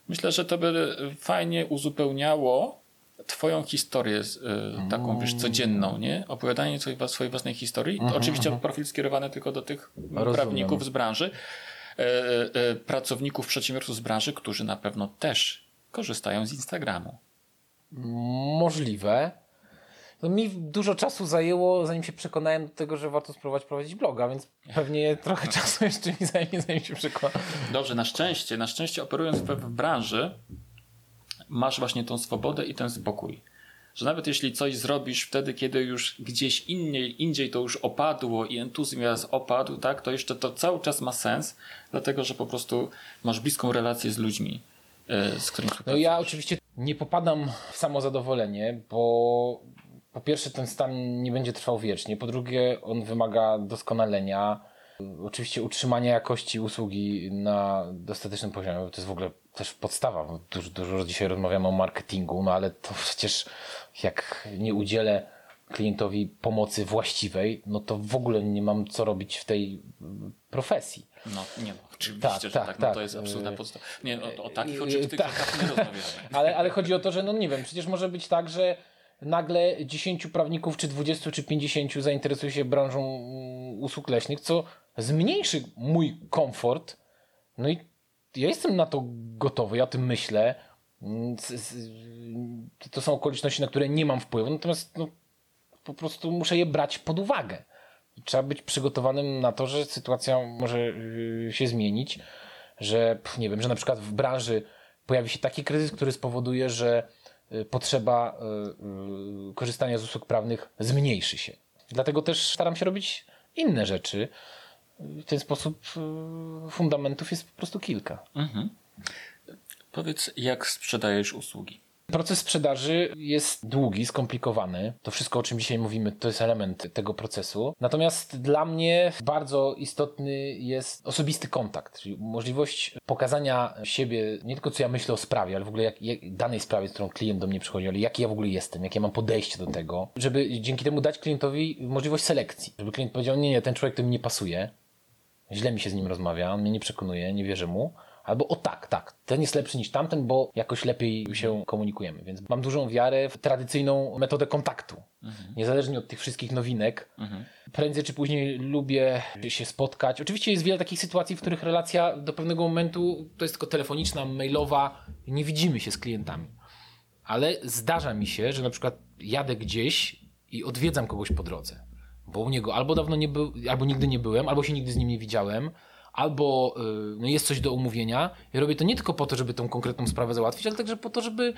Myślę, że to by fajnie uzupełniało twoją historię y, taką, wiesz, codzienną, nie? Opowiadanie swojej, swojej własnej historii. Mhm, oczywiście mhm. profil skierowany tylko do tych Rozumiem. prawników z branży, e, e, pracowników, przedsiębiorców z branży, którzy na pewno też korzystają z Instagramu. Możliwe. No mi dużo czasu zajęło, zanim się przekonałem do tego, że warto spróbować prowadzić bloga, więc pewnie trochę czasu jeszcze mi zajmie, zanim się przekonam. Dobrze, na szczęście, na szczęście operując w, w branży, masz właśnie tą swobodę i ten spokój. Że nawet jeśli coś zrobisz wtedy, kiedy już gdzieś indziej, indziej to już opadło i entuzjazm opadł, tak, to jeszcze to cały czas ma sens, dlatego że po prostu masz bliską relację z ludźmi, e, z którymi No ja oczywiście nie popadam w samozadowolenie, bo po pierwsze ten stan nie będzie trwał wiecznie, po drugie on wymaga doskonalenia, oczywiście utrzymania jakości usługi na dostatecznym poziomie, to jest w ogóle też podstawa. Dużo, dużo dzisiaj rozmawiamy o marketingu, no ale to przecież jak nie udzielę klientowi pomocy właściwej, no to w ogóle nie mam co robić w tej profesji. No, nie no, oczywiście, tak, że tak, tak, no to tak. jest absolutna podstawa. Nie, no, o takich oczywistych tak. nie rozmawiamy. Ale, ale chodzi o to, że no nie wiem, przecież może być tak, że nagle 10 prawników, czy 20, czy 50 zainteresuje się branżą mm, usług leśnych, co zmniejszy mój komfort, no i ja jestem na to gotowy, ja o tym myślę. Mm, to są okoliczności, na które nie mam wpływu, natomiast no, po prostu muszę je brać pod uwagę. Trzeba być przygotowanym na to, że sytuacja może y, się zmienić, że nie wiem, że na przykład w branży pojawi się taki kryzys, który spowoduje, że potrzeba y, korzystania z usług prawnych zmniejszy się. Dlatego też staram się robić inne rzeczy, w ten sposób fundamentów jest po prostu kilka. Mhm. Powiedz, jak sprzedajesz usługi? Proces sprzedaży jest długi, skomplikowany. To wszystko, o czym dzisiaj mówimy, to jest element tego procesu. Natomiast dla mnie bardzo istotny jest osobisty kontakt, czyli możliwość pokazania siebie, nie tylko co ja myślę o sprawie, ale w ogóle jak, jak danej sprawie, z którą klient do mnie przychodzi, ale jaki ja w ogóle jestem, jakie mam podejście do tego, żeby dzięki temu dać klientowi możliwość selekcji. Żeby klient powiedział, nie, nie, ten człowiek to mi nie pasuje, źle mi się z nim rozmawia, on mnie nie przekonuje, nie wierzę mu. Albo o tak, tak, ten jest lepszy niż tamten, bo jakoś lepiej się komunikujemy. Więc mam dużą wiarę w tradycyjną metodę kontaktu. Mhm. Niezależnie od tych wszystkich nowinek. Mhm. Prędzej czy później lubię się spotkać. Oczywiście jest wiele takich sytuacji, w których relacja do pewnego momentu to jest tylko telefoniczna, mailowa, nie widzimy się z klientami. Ale zdarza mi się, że na przykład jadę gdzieś i odwiedzam kogoś po drodze bo u niego albo dawno nie był, albo nigdy nie byłem, albo się nigdy z nim nie widziałem, albo yy, no jest coś do omówienia. I robię to nie tylko po to, żeby tą konkretną sprawę załatwić, ale także po to, żeby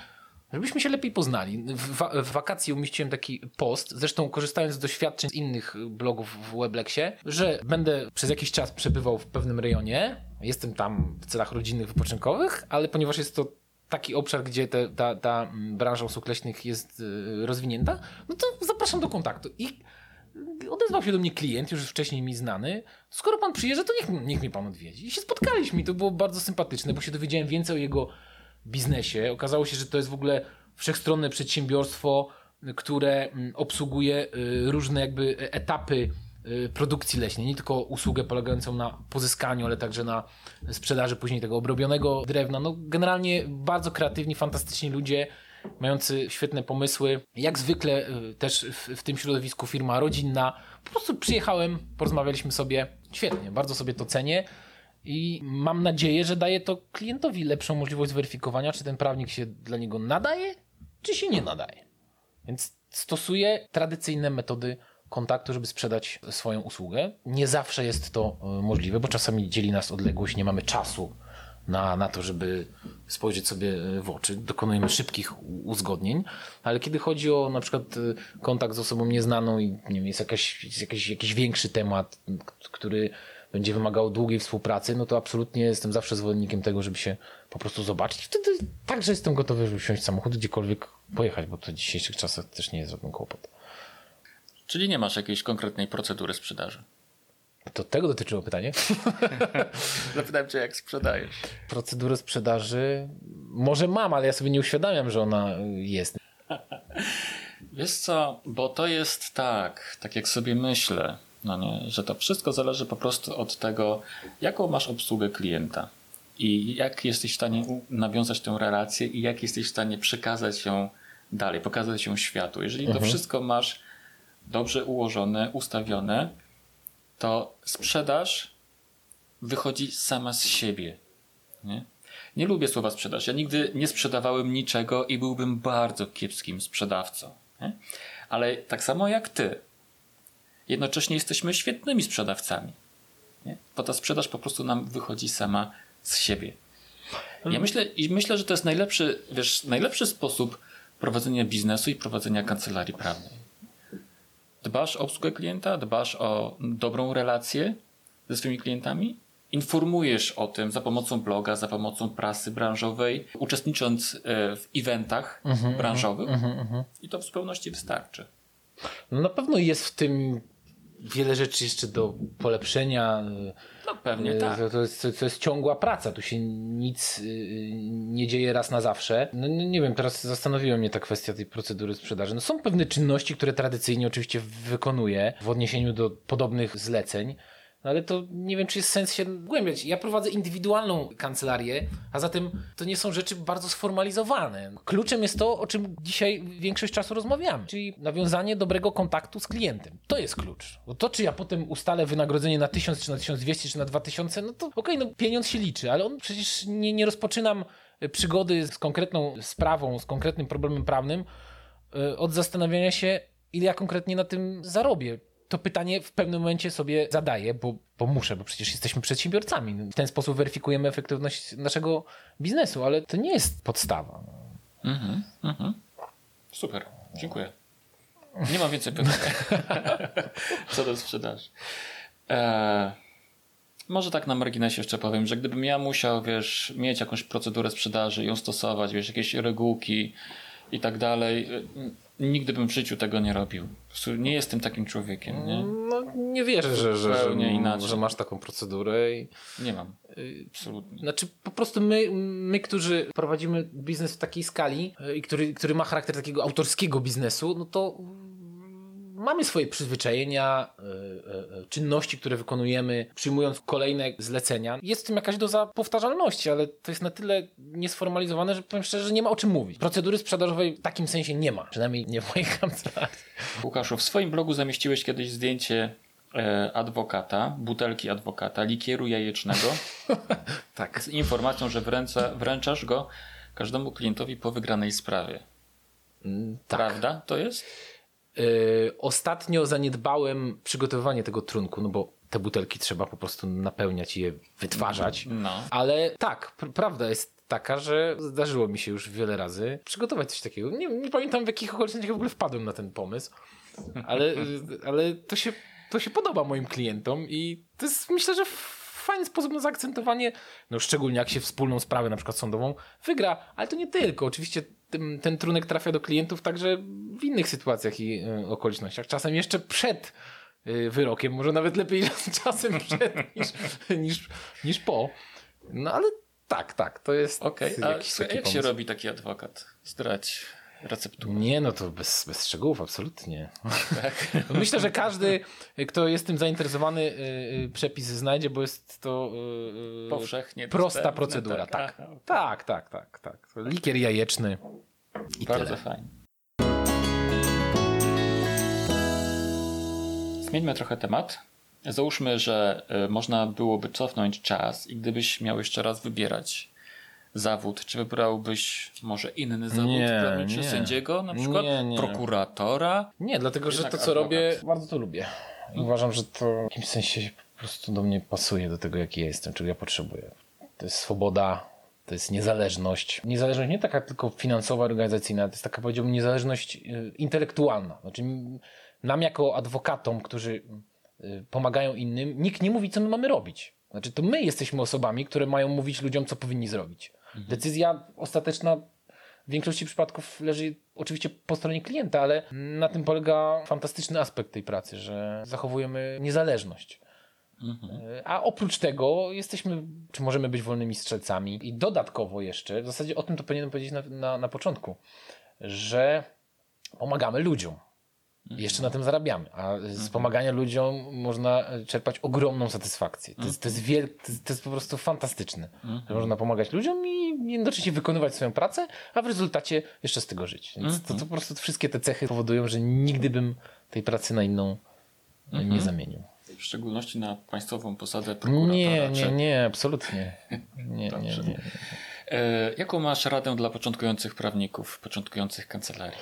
żebyśmy się lepiej poznali. W, w wakacje umieściłem taki post, zresztą korzystając z doświadczeń z innych blogów w Weblexie, że będę przez jakiś czas przebywał w pewnym rejonie, jestem tam w celach rodzinnych, wypoczynkowych, ale ponieważ jest to taki obszar, gdzie te, ta, ta branża usług leśnych jest y, rozwinięta, no to zapraszam do kontaktu. I odezwał się do mnie klient, już wcześniej mi znany. Skoro pan przyjeżdża, to niech, niech mnie pan odwiedzi. I się spotkaliśmy i to było bardzo sympatyczne, bo się dowiedziałem więcej o jego biznesie. Okazało się, że to jest w ogóle wszechstronne przedsiębiorstwo, które mm, obsługuje y, różne jakby etapy y, produkcji leśnej. Nie tylko usługę polegającą na pozyskaniu, ale także na sprzedaży później tego obrobionego drewna. No generalnie bardzo kreatywni, fantastyczni ludzie mający świetne pomysły. Jak zwykle y, też w, w, tym środowisku firma rodzinna. Po prostu przyjechałem, porozmawialiśmy sobie. Świetnie, bardzo sobie to cenię. I mam nadzieję, że daje to klientowi lepszą możliwość zweryfikowania, czy ten prawnik się dla niego nadaje, czy się nie nadaje. Więc stosuję tradycyjne metody kontaktu, żeby sprzedać swoją usługę. Nie zawsze jest to y, możliwe, bo czasami dzieli nas odległość, nie mamy czasu na, na to, żeby spojrzeć sobie w oczy. Dokonujemy szybkich uzgodnień, ale kiedy chodzi o na przykład kontakt z osobą nieznaną i nie wiem, jest jakaś, jest jakiś, jakiś większy temat, który będzie wymagał długiej współpracy, no to absolutnie jestem zawsze zwolennikiem tego, żeby się po prostu zobaczyć. Wtedy także jestem gotowy, żeby wsiąść w samochód gdziekolwiek pojechać, bo to w dzisiejszych czasach też nie jest żaden kłopot. Czyli nie masz jakiejś konkretnej procedury sprzedaży? To tego dotyczyło pytanie? Zapytałem cię, jak sprzedajesz. Procedurę sprzedaży może mam, ale ja sobie nie uświadamiam, że ona jest. Wiesz co, bo to jest tak, tak jak sobie myślę, no nie, że to wszystko zależy po prostu od tego, jaką masz obsługę klienta i jak jesteś w stanie nawiązać tę relację i jak jesteś w stanie przekazać ją dalej, pokazać ją światu. Jeżeli mhm. to wszystko masz dobrze ułożone, ustawione, to sprzedaż wychodzi sama z siebie. Nie? nie lubię słowa sprzedaż. Ja nigdy nie sprzedawałem niczego i byłbym bardzo kiepskim sprzedawcą. Nie? Ale tak samo jak ty, jednocześnie jesteśmy świetnymi sprzedawcami. Nie? Bo ta sprzedaż po prostu nam wychodzi sama z siebie. Ja myślę, i myślę, że to jest najlepszy, wiesz, najlepszy sposób prowadzenia biznesu i prowadzenia kancelarii prawnej. Dbasz o obsługę klienta, dbasz o dobrą relację ze swoimi klientami, informujesz o tym za pomocą bloga, za pomocą prasy branżowej, uczestnicząc e, w eventach mhm, -huh, branżowych -huh. i to w zupełności wystarczy. No na pewno jest w tym wiele rzeczy jeszcze do polepszenia. No pewnie e, tak. To jest, to jest ciągła praca, tu się nic y, nie dzieje raz na zawsze. No nie wiem, teraz zastanowiła mnie ta kwestia tej procedury sprzedaży. No są pewne czynności, które tradycyjnie oczywiście wykonuję w odniesieniu do podobnych zleceń. No ale to nie wiem, czy jest sens się głębiać. Ja prowadzę indywidualną kancelarię, a zatem to nie są rzeczy bardzo sformalizowane. Kluczem jest to, o czym dzisiaj większość czasu rozmawiamy, czyli nawiązanie dobrego kontaktu z klientem. To jest klucz. Bo to, czy ja potem ustalę wynagrodzenie na 1000, czy na 1200, czy na 2000, no to okej, okay, no pieniądz się liczy, ale on przecież nie, nie rozpoczynam przygody z konkretną sprawą, z konkretnym problemem prawnym e, od zastanawiania się, ile ja konkretnie na tym zarobię to pytanie w pewnym momencie sobie zadaję, bo, bo muszę, bo przecież jesteśmy przedsiębiorcami. W ten sposób weryfikujemy efektywność naszego biznesu, ale to nie jest podstawa. Mhm, mhm. Super, dziękuję. Nie mam więcej pytań co do sprzedaży. Eee, może tak na marginesie jeszcze powiem, że gdybym ja musiał, wiesz, mieć jakąś procedurę sprzedaży, ją stosować, wiesz, jakieś regułki i tak dalej, Nigdy bym w życiu tego nie robił. Nie jestem takim człowiekiem, nie? No nie wierzę, że, że, że, inaczej. że masz taką procedurę. I... Nie mam. Absolutnie. Znaczy po prostu my, my, którzy prowadzimy biznes w takiej skali y, i który, który ma charakter takiego autorskiego biznesu, no to mamy swoje przyzwyczajenia, e, e, czynności, które wykonujemy, przyjmując kolejne zlecenia. Jest w tym jakaś doza powtarzalności, ale to jest na tyle niesformalizowane, że powiem szczerze, że nie ma o czym mówić. Procedury sprzedażowej w takim sensie nie ma, przynajmniej nie w moich kancelarii. Łukaszu, w swoim blogu zamieściłeś kiedyś zdjęcie e, adwokata, butelki adwokata, likieru jajecznego. tak. Z informacją, że wręca, wręczasz go każdemu klientowi po wygranej sprawie. Mm, tak. Prawda to jest? Yy, ostatnio zaniedbałem przygotowywanie tego trunku, no bo te butelki trzeba po prostu napełniać i je wytwarzać. No. Ale tak, pr prawda jest taka, że zdarzyło mi się już wiele razy przygotować coś takiego. Nie, nie pamiętam w jakich okolicznościach w ogóle wpadłem na ten pomysł, ale, ale to, się, to się podoba moim klientom i to jest myślę, że fajny sposób na zaakcentowanie, no szczególnie jak się wspólną sprawę, na przykład sądową, wygra, ale to nie tylko. Oczywiście ten, ten trunek trafia do klientów także w innych sytuacjach i y, okolicznościach. Czasem jeszcze przed y, wyrokiem, może nawet lepiej czasem przed niż, niż, niż po. No ale tak, tak, to jest. Okej, okay, a jak pomysł. się robi taki adwokat? Zdrać Nie, no to bez, bez szczegółów, absolutnie. Tak. Myślę, że każdy, kto jest tym zainteresowany, y, y, przepis znajdzie, bo jest to y, powszechnie prosta dostępne, procedura. Tak. Tak. tak, tak, tak, tak. Likier jajeczny. I Bardzo tyle. fajnie. Zmieńmy trochę temat. Załóżmy, że można byłoby cofnąć czas i gdybyś miał jeszcze raz wybierać zawód? Czy wybrałbyś może inny zawód nie, dla sędziego, na przykład nie, nie. prokuratora? Nie, dlatego że to, co adwokat. robię, bardzo to lubię. Uważam, że to w jakimś sensie po prostu do mnie pasuje, do tego, jaki jestem, czego ja potrzebuję. to jest swoboda, to jest niezależność. Niezależność nie taka tylko finansowa, organizacyjna, to jest taka powiedziałbym niezależność y, intelektualna. Znaczy nam jako adwokatom, którzy y, pomagają innym, nikt nie mówi, co my mamy robić. Znaczy to my jesteśmy osobami, które mają mówić ludziom, co powinni zrobić. Decyzja ostateczna w większości przypadków leży oczywiście po stronie klienta, ale na tym polega fantastyczny aspekt tej pracy, że zachowujemy niezależność. Mhm. A oprócz tego jesteśmy, czy możemy być wolnymi strzelcami i dodatkowo jeszcze, w zasadzie o tym to powinienem powiedzieć na, na, na początku, że pomagamy ludziom. Mhm. Jeszcze na tym zarabiamy, a z mhm. pomagania ludziom można czerpać ogromną satysfakcję. To jest, to jest, wiel... to jest, to jest po prostu fantastyczne, że można pomagać ludziom i jednocześnie wykonywać swoją pracę, a w rezultacie jeszcze z tego żyć. Więc to, to po prostu wszystkie te cechy powodują, że nigdy bym tej pracy na inną nie zamienił w szczególności na państwową posadę prokuratora. Nie, nie, nie, absolutnie. Nie, nie, nie, nie. E, jaką masz radę dla początkujących prawników, początkujących kancelarii?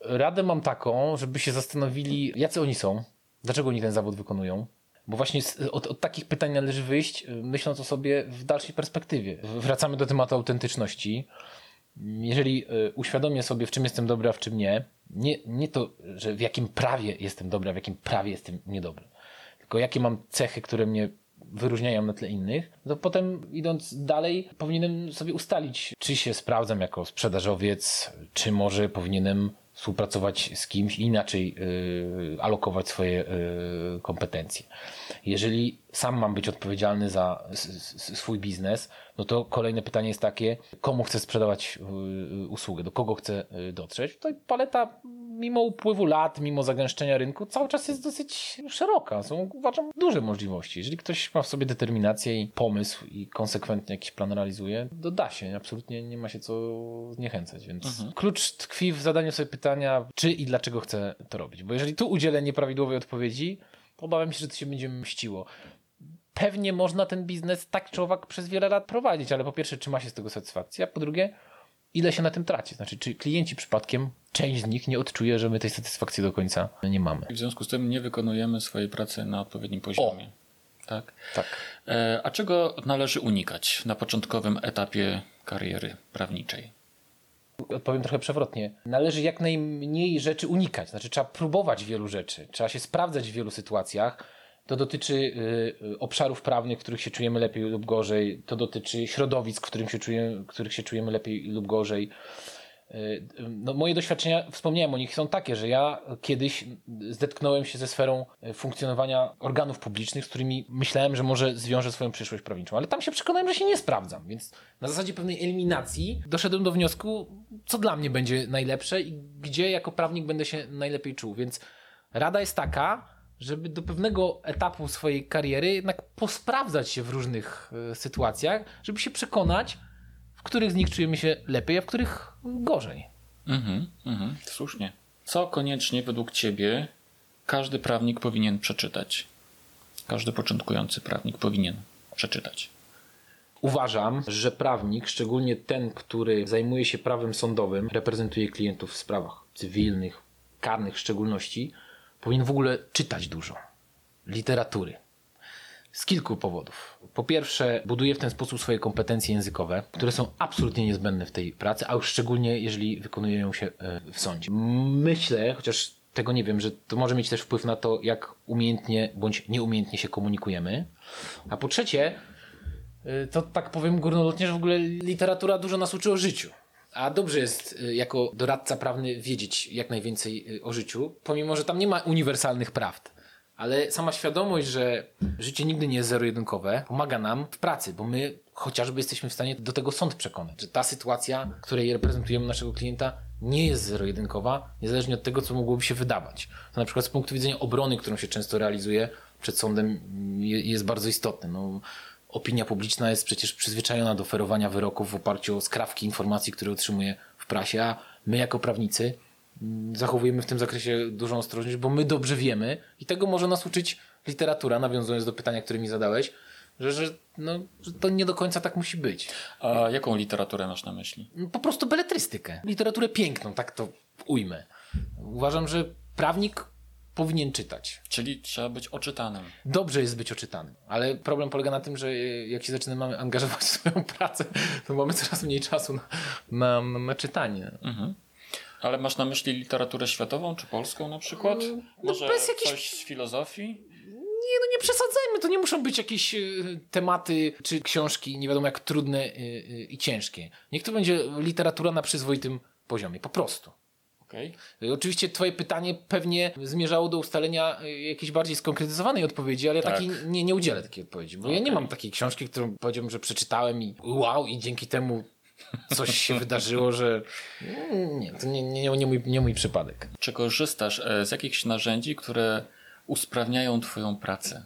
Radę mam taką, żeby się zastanowili, jacy oni są, dlaczego oni ten zawód wykonują. Bo właśnie od, od, takich pytań należy wyjść, myśląc o sobie w dalszej perspektywie. Wracamy do tematu autentyczności. Jeżeli e, uświadomię sobie, w czym jestem dobry, a w czym nie, nie, nie to, że w jakim prawie jestem dobry, a w jakim prawie jestem niedobry, tylko jakie mam cechy, które mnie wyróżniają na tle innych, to potem idąc dalej powinienem sobie ustalić, czy się sprawdzam jako sprzedażowiec, czy może powinienem współpracować z kimś inaczej yy, alokować swoje yy, kompetencje. Jeżeli sam mam być odpowiedzialny za swój biznes, no to kolejne pytanie jest takie, komu chcę sprzedawać yy, usługę, do kogo chcę yy, dotrzeć. Tutaj paleta mimo upływu lat, mimo zagęszczenia rynku, cały czas jest dosyć szeroka. Są, uważam, duże możliwości. Jeżeli ktoś ma w sobie determinację i pomysł i konsekwentnie jakiś plan realizuje, to da się. Absolutnie nie ma się co zniechęcać. Więc mhm. klucz tkwi w zadaniu sobie pytania, czy i dlaczego chcę to robić. Bo jeżeli tu udzielę nieprawidłowej odpowiedzi, to obawiam się, że to się będzie mściło pewnie można ten biznes tak czy owak przez wiele lat prowadzić, ale po pierwsze, czy ma się z tego satysfakcja, a po drugie, ile się na tym traci. Znaczy, czy klienci przypadkiem, część z nich nie odczuje, że my tej satysfakcji do końca nie mamy. W związku z tym nie wykonujemy swojej pracy na odpowiednim poziomie. O. Tak? Tak. E, a czego należy unikać na początkowym etapie kariery prawniczej? Odpowiem trochę przewrotnie. Należy jak najmniej rzeczy unikać. Znaczy, trzeba próbować wielu rzeczy. Trzeba się sprawdzać w wielu sytuacjach to dotyczy y, y, obszarów prawnych, w których się czujemy lepiej lub gorzej. To dotyczy środowisk, w którym się czujemy, których się czujemy lepiej lub gorzej. Y, no, moje doświadczenia, wspomniałem o nich, są takie, że ja kiedyś zetknąłem się ze sferą funkcjonowania organów publicznych, z którymi myślałem, że może zwiążę swoją przyszłość prawniczą, ale tam się przekonałem, że się nie sprawdzam, więc na zasadzie pewnej eliminacji doszedłem do wniosku, co dla mnie będzie najlepsze i gdzie jako prawnik będę się najlepiej czuł. Więc rada jest taka, żeby do pewnego etapu swojej kariery jednak posprawdzać się w różnych y, sytuacjach, żeby się przekonać, w których z nich czujemy się lepiej, a w których gorzej. Mhm, mhm, słusznie. Co koniecznie według Ciebie każdy prawnik powinien przeczytać? Każdy początkujący prawnik powinien przeczytać. Uważam, że prawnik, szczególnie ten, który zajmuje się prawem sądowym, reprezentuje klientów w sprawach cywilnych, karnych w szczególności, powinien w ogóle czytać dużo literatury. Z kilku powodów. Po pierwsze, buduje w ten sposób swoje kompetencje językowe, które są absolutnie niezbędne w tej pracy, a już szczególnie jeżeli wykonuje ją się e, w sądzie. Myślę, chociaż tego nie wiem, że to może mieć też wpływ na to, jak umiejętnie bądź nieumiejętnie się komunikujemy. A po trzecie, e, to tak powiem górnolotnie, że w ogóle literatura dużo nas uczy o życiu. A dobrze jest y, jako doradca prawny wiedzieć jak najwięcej y, o życiu, pomimo że tam nie ma uniwersalnych prawd. Ale sama świadomość, że życie nigdy nie jest zero-jedynkowe, pomaga nam w pracy, bo my chociażby jesteśmy w stanie do tego sąd przekonać, że ta sytuacja, której reprezentujemy naszego klienta, nie jest zero-jedynkowa, niezależnie od tego, co mogłoby się wydawać. To na przykład z punktu widzenia obrony, którą się często realizuje przed sądem, jest bardzo istotne. No, opinia publiczna jest przecież przyzwyczajona do oferowania wyroków w oparciu o skrawki informacji, które otrzymuje w prasie, a my jako prawnicy mm, zachowujemy w tym zakresie dużą ostrożność, bo my dobrze wiemy i tego może nas uczyć literatura, nawiązując do pytania, które mi zadałeś, że, że, no, że to nie do końca tak musi być. A jaką literaturę masz na myśli? Po prostu beletrystykę. Literaturę piękną, tak to ujmę. Uważam, że prawnik powinien czytać. Czyli trzeba być oczytanym. Dobrze jest być oczytanym, ale problem polega na tym, że jak się zaczynamy angażować w swoją pracę, to mamy coraz mniej czasu na, na, na czytanie. Mhm. Ale masz na myśli literaturę światową czy polską na przykład? No, Może bez jakiś... coś z filozofii? Nie, no nie przesadzajmy, to nie muszą być jakieś y, tematy czy książki nie wiadomo jak trudne y, y, i ciężkie. Niech to będzie literatura na przyzwoitym poziomie, po prostu. Okay. Oczywiście twoje pytanie pewnie zmierzało do ustalenia jakiejś bardziej skonkretyzowanej odpowiedzi, ale tak. takiej nie, nie udzielę takiej odpowiedzi, bo okay. ja nie mam takiej książki, którą powiedziałbym, że przeczytałem i wow, i dzięki temu coś się wydarzyło, że nie, to nie, nie, nie, mój, nie mój przypadek. Czy korzystasz e, z jakichś narzędzi, które usprawniają Twoją pracę?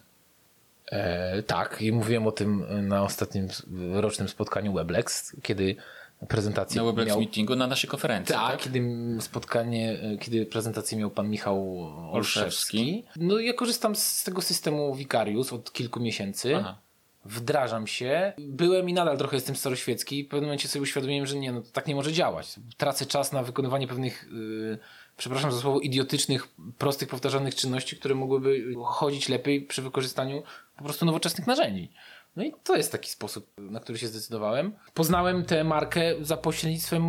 E, tak, i mówiłem o tym na ostatnim rocznym spotkaniu Weblex, kiedy prezentację. Na Weblex miał... Meetingu, na naszej konferencji. Tak, tak, kiedy spotkanie, kiedy prezentację miał pan Michał Olszewski. No ja korzystam z tego systemu Vicarius od kilku miesięcy. Aha wdrażam się. Byłem i nadal trochę jestem staroświecki i w pewnym momencie sobie uświadomiłem, że nie, no tak nie może działać. Tracę czas na wykonywanie pewnych, yy, przepraszam za słowo, idiotycznych, prostych, powtarzanych czynności, które mogłyby chodzić lepiej przy wykorzystaniu po prostu nowoczesnych narzędzi. No i to jest taki sposób, na który się zdecydowałem. Poznałem tę markę za pośrednictwem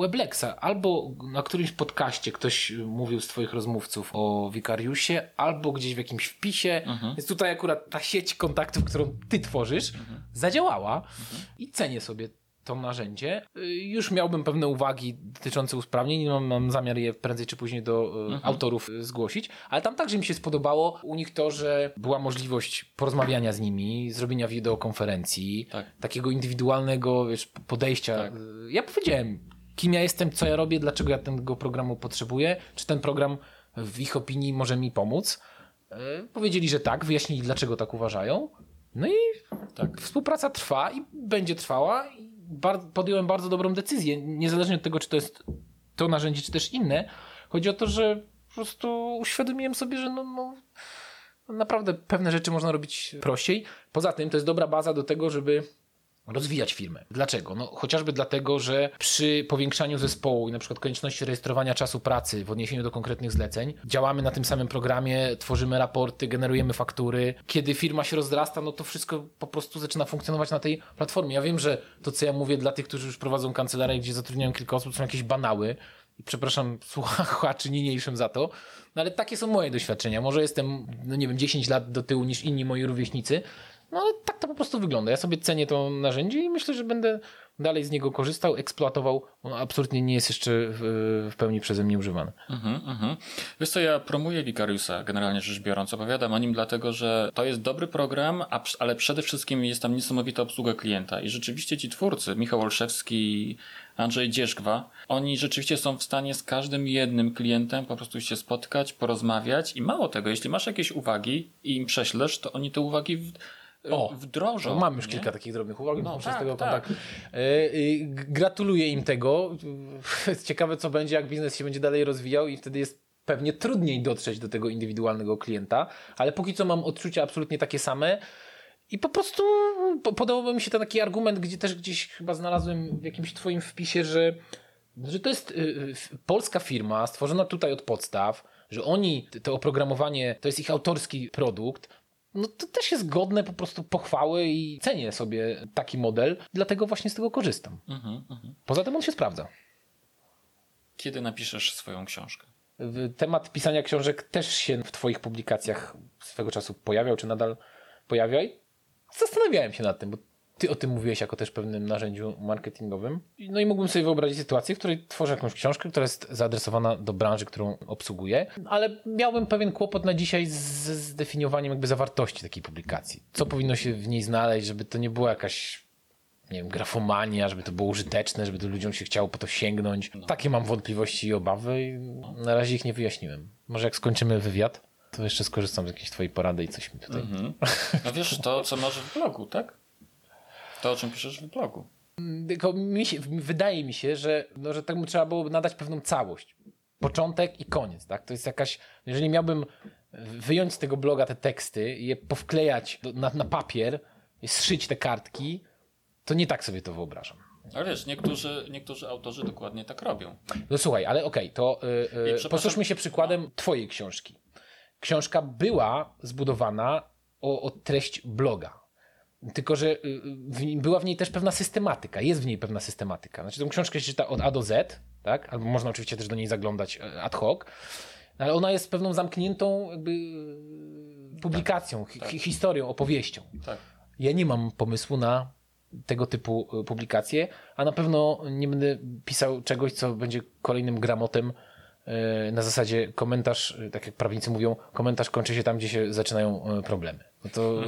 Weblexa. Albo na którymś podcaście ktoś mówił z twoich rozmówców o Wikariusie, albo gdzieś w jakimś wpisie. Mhm. Więc tutaj akurat ta sieć kontaktów, którą ty tworzysz, mhm. zadziałała mhm. i cenię sobie to narzędzie. Y, już miałbym pewne uwagi dotyczące usprawnień, mam, mam zamiar je prędzej czy później do y, mhm. autorów y, zgłosić, ale tam także mi się spodobało u nich to, że była możliwość porozmawiania z nimi, zrobienia wideokonferencji, tak. takiego indywidualnego wiesz, podejścia. Tak. Ja powiedziałem, kim ja jestem, co ja robię, dlaczego ja tego programu potrzebuję, czy ten program w ich opinii może mi pomóc. Powiedzieli, że tak, wyjaśnili, dlaczego tak uważają. No i tak. współpraca trwa i będzie trwała podjąłem bardzo dobrą decyzję, niezależnie od tego, czy to jest to narzędzie, czy też inne. Chodzi o to, że po prostu uświadomiłem sobie, że no, no naprawdę pewne rzeczy można robić prościej. Poza tym to jest dobra baza do tego, żeby rozwijać firmę. Dlaczego? No, chociażby dlatego, że przy powiększaniu zespołu i na przykład konieczności rejestrowania czasu pracy w odniesieniu do konkretnych zleceń, działamy na tym samym programie, tworzymy raporty, generujemy faktury. Kiedy firma się rozrasta, no to wszystko po prostu zaczyna funkcjonować na tej platformie. Ja wiem, że to, co ja mówię dla tych, którzy już prowadzą kancelarię, gdzie zatrudniają kilka osób, są jakieś banały, i przepraszam słuchaczy niniejszym za to, no ale takie są moje doświadczenia. Może jestem, no nie wiem, 10 lat do tyłu niż inni moi rówieśnicy, no ale tak to po prostu wygląda. Ja sobie cenię to narzędzie i myślę, że będę dalej z niego korzystał, eksploatował. On absolutnie nie jest jeszcze w, pełni przeze mnie używany. Mhm, mhm. Wiesz co, ja promuję Vicariusa, generalnie rzecz biorąc. Opowiadam o nim dlatego, że to jest dobry program, ale przede wszystkim jest tam niesamowita obsługa klienta. I rzeczywiście ci twórcy, Michał Olszewski, Andrzej Dzierzgwa, oni rzeczywiście są w stanie z każdym jednym klientem po prostu się spotkać, porozmawiać i mało tego, jeśli masz jakieś uwagi i im prześlesz, to oni te uwagi o, wdrożą. No, mam już nie? kilka takich drobnych uwag no, przez tak, tego tak. kontaktu. E, gratuluję im tego. Ciekawe, co będzie, jak biznes się będzie dalej rozwijał i wtedy jest pewnie trudniej dotrzeć do tego indywidualnego klienta, ale póki co mam odczucia absolutnie takie same. I po prostu podobał mi się ten taki argument, gdzie też gdzieś chyba znalazłem w jakimś twoim wpisie, że, że to jest y, y, polska firma stworzona tutaj od podstaw, że oni, to oprogramowanie, to jest ich autorski produkt, no to też jest godne po prostu pochwały i cenię sobie taki model, dlatego właśnie z tego korzystam. Mhm, mhm. Poza tym on się sprawdza. Kiedy napiszesz swoją książkę? Temat pisania książek też się w Twoich publikacjach swego czasu pojawiał, czy nadal pojawia? I zastanawiałem się nad tym, bo ty o tym mówiłeś jako też pewnym narzędziu marketingowym. No i mógłbym sobie wyobrazić sytuację, w której tworzę jakąś książkę, która jest zaadresowana do branży, którą obsługuję, ale miałbym pewien kłopot na dzisiaj z zdefiniowaniem jakby zawartości takiej publikacji. Co powinno się w niej znaleźć, żeby to nie była jakaś nie wiem, grafomania, żeby to było użyteczne, żeby to ludziom się chciało po to sięgnąć. No. Takie mam wątpliwości i obawy i na razie ich nie wyjaśniłem. Może jak skończymy wywiad, to jeszcze skorzystam z jakiejś twojej porady i coś mi tutaj... -hmm. No wiesz, to co masz w blogu, tak? To, o czym piszesz w blogu. Tylko mi się, wydaje mi się, że, no, że tak mu trzeba było nadać pewną całość. Początek i koniec, tak? To jest jakaś, jeżeli miałbym wyjąć z tego bloga te teksty i je powklejać na, na papier, i zszyć te kartki, to nie tak sobie to wyobrażam. Ale wiesz, niektórzy, niektórzy autorzy dokładnie tak robią. No słuchaj, ale okej, okay, to yy, posłuchajmy się przykładem twojej książki. książka była zbudowana o, o treść bloga. Tylko, że y, w, była w niej też pewna systematyka, jest w niej pewna systematyka. Znaczy, tę książkę się czyta od A do Z, tak? Albo można oczywiście też do niej zaglądać e, ad hoc, ale ona jest pewną zamkniętą jakby e, publikacją, tak, tak. historią, opowieścią. Tak. Ja nie mam pomysłu na tego typu e, publikacje, a na pewno nie będę pisał czegoś, co będzie kolejnym gramotem na zasadzie komentarz, tak jak prawnicy mówią, komentarz kończy się tam, gdzie się zaczynają problemy. No to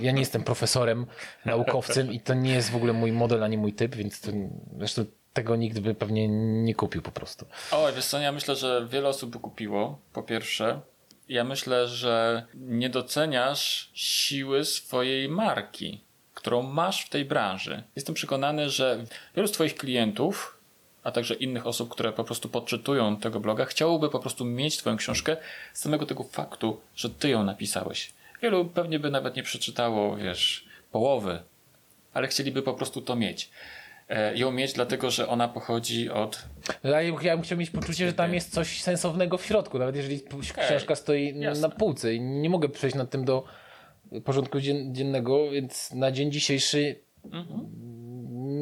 ja nie jestem profesorem, naukowcem i to nie jest w ogóle mój model, ani mój typ, więc to, zresztą tego nikt by pewnie nie kupił po prostu. O, wiesz co, ja myślę, że wiele osób by kupiło, po pierwsze. Ja myślę, że nie doceniasz siły swojej marki, którą masz w tej branży. Jestem przekonany, że wielu z twoich klientów a także innych osób, które po prostu podczytują tego bloga, chciałoby po prostu mieć Twoją książkę z samego tego faktu, że Ty ją napisałeś. Wielu pewnie by nawet nie przeczytało, wiesz, połowy, ale chcieliby po prostu to mieć. E, ją mieć, dlatego że ona pochodzi od. Ja, ja bym chciał mieć poczucie, że tam jest coś sensownego w środku, nawet jeżeli książka stoi Jasne. na półce i nie mogę przejść nad tym do porządku dziennego, więc na dzień dzisiejszy mhm.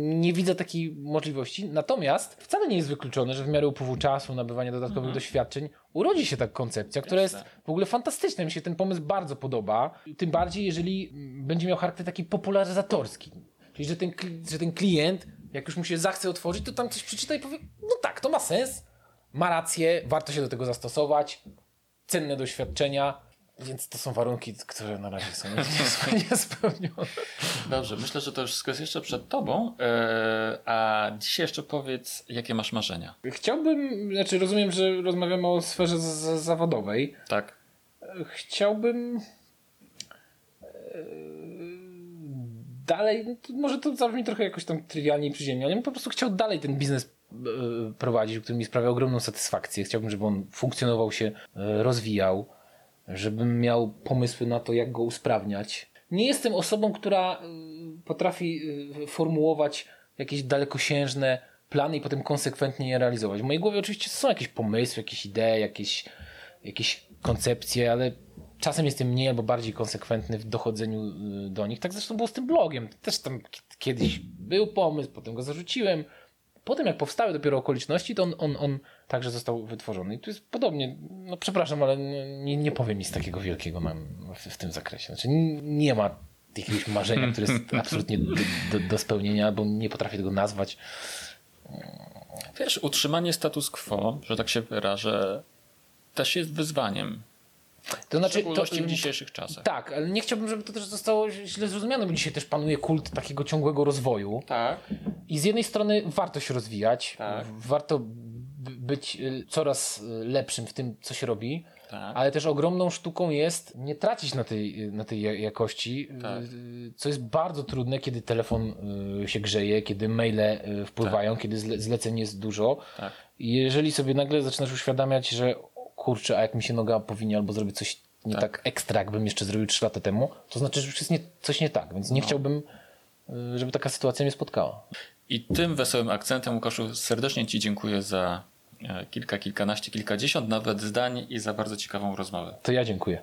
Nie widzę takiej możliwości. Natomiast wcale nie jest wykluczone, że w miarę upływu czasu, nabywania dodatkowych mhm. doświadczeń, urodzi się taka koncepcja, która Jasne. jest w ogóle fantastyczna. Mi się ten pomysł bardzo podoba. Tym bardziej, jeżeli będzie miał charakter taki popularyzatorski. Czyli, że ten, że ten klient, jak już mu się zachce otworzyć, to tam coś przeczyta i powie, no tak, to ma sens, ma rację, warto się do tego zastosować, cenne doświadczenia, więc to są warunki, które na razie są niespełnione. Dobrze, myślę, że to już wszystko jest jeszcze przed tobą. E, a dzisiaj jeszcze powiedz, jakie masz marzenia? Chciałbym, znaczy rozumiem, że rozmawiamy o sferze z, zawodowej. Tak. Chciałbym e, dalej, no może to zabrzmi trochę jakoś tam trywialnie i przyziemnie, ale ja bym po prostu chciał dalej ten biznes e, prowadzić, który mi sprawia ogromną satysfakcję. Chciałbym, żeby on funkcjonował się, rozwijał żebym miał pomysły na to, jak go usprawniać. Nie jestem osobą, która y, potrafi y, formułować jakieś dalekosiężne plany i potem konsekwentnie je realizować. W mojej głowie oczywiście są jakieś pomysły, jakieś idee, jakieś, jakieś koncepcje, ale czasem jestem mniej albo bardziej konsekwentny w dochodzeniu y, do nich. Tak zresztą było z tym blogiem. Też tam kiedyś był pomysł, potem go zarzuciłem, Potem jak powstały dopiero okoliczności, to on, on, on także został wytworzony. I tu jest podobnie, no przepraszam, ale nie, nie powiem nic takiego wielkiego mam w, w tym zakresie. Znaczy nie ma jakiegoś marzenia, które jest absolutnie do, do, do spełnienia, bo nie potrafię tego nazwać. Wiesz, utrzymanie status quo, że tak się wyrażę, też jest wyzwaniem. To znaczy, to, w dzisiejszych czasach. Tak, ale nie chciałbym, żeby to też zostało źle zrozumiane, bo dzisiaj też panuje kult takiego ciągłego rozwoju. Tak. I z jednej strony warto się rozwijać, tak. warto być y, coraz y, lepszym w tym, co się robi, tak. ale też ogromną sztuką jest nie tracić na tej, y, na tej jakości, tak. co jest bardzo trudne, kiedy telefon się grzeje, kiedy maile wpływają, tak. kiedy zleceń jest dużo. Tak. I jeżeli sobie nagle zaczynasz uświadamiać, że kurczę, a jak mi się noga powinie albo zrobię coś nie tak, tak ekstra, jakbym jeszcze zrobił 3 lata temu, to znaczy, że już jest nie, coś nie tak, więc nie no. chciałbym, y, żeby taka sytuacja mnie spotkała. I tym wesołym akcentem, Łukaszu, serdecznie Ci dziękuję za e, kilka, kilkanaście, kilkadziesiąt nawet zdań i za bardzo ciekawą rozmowę. To ja dziękuję.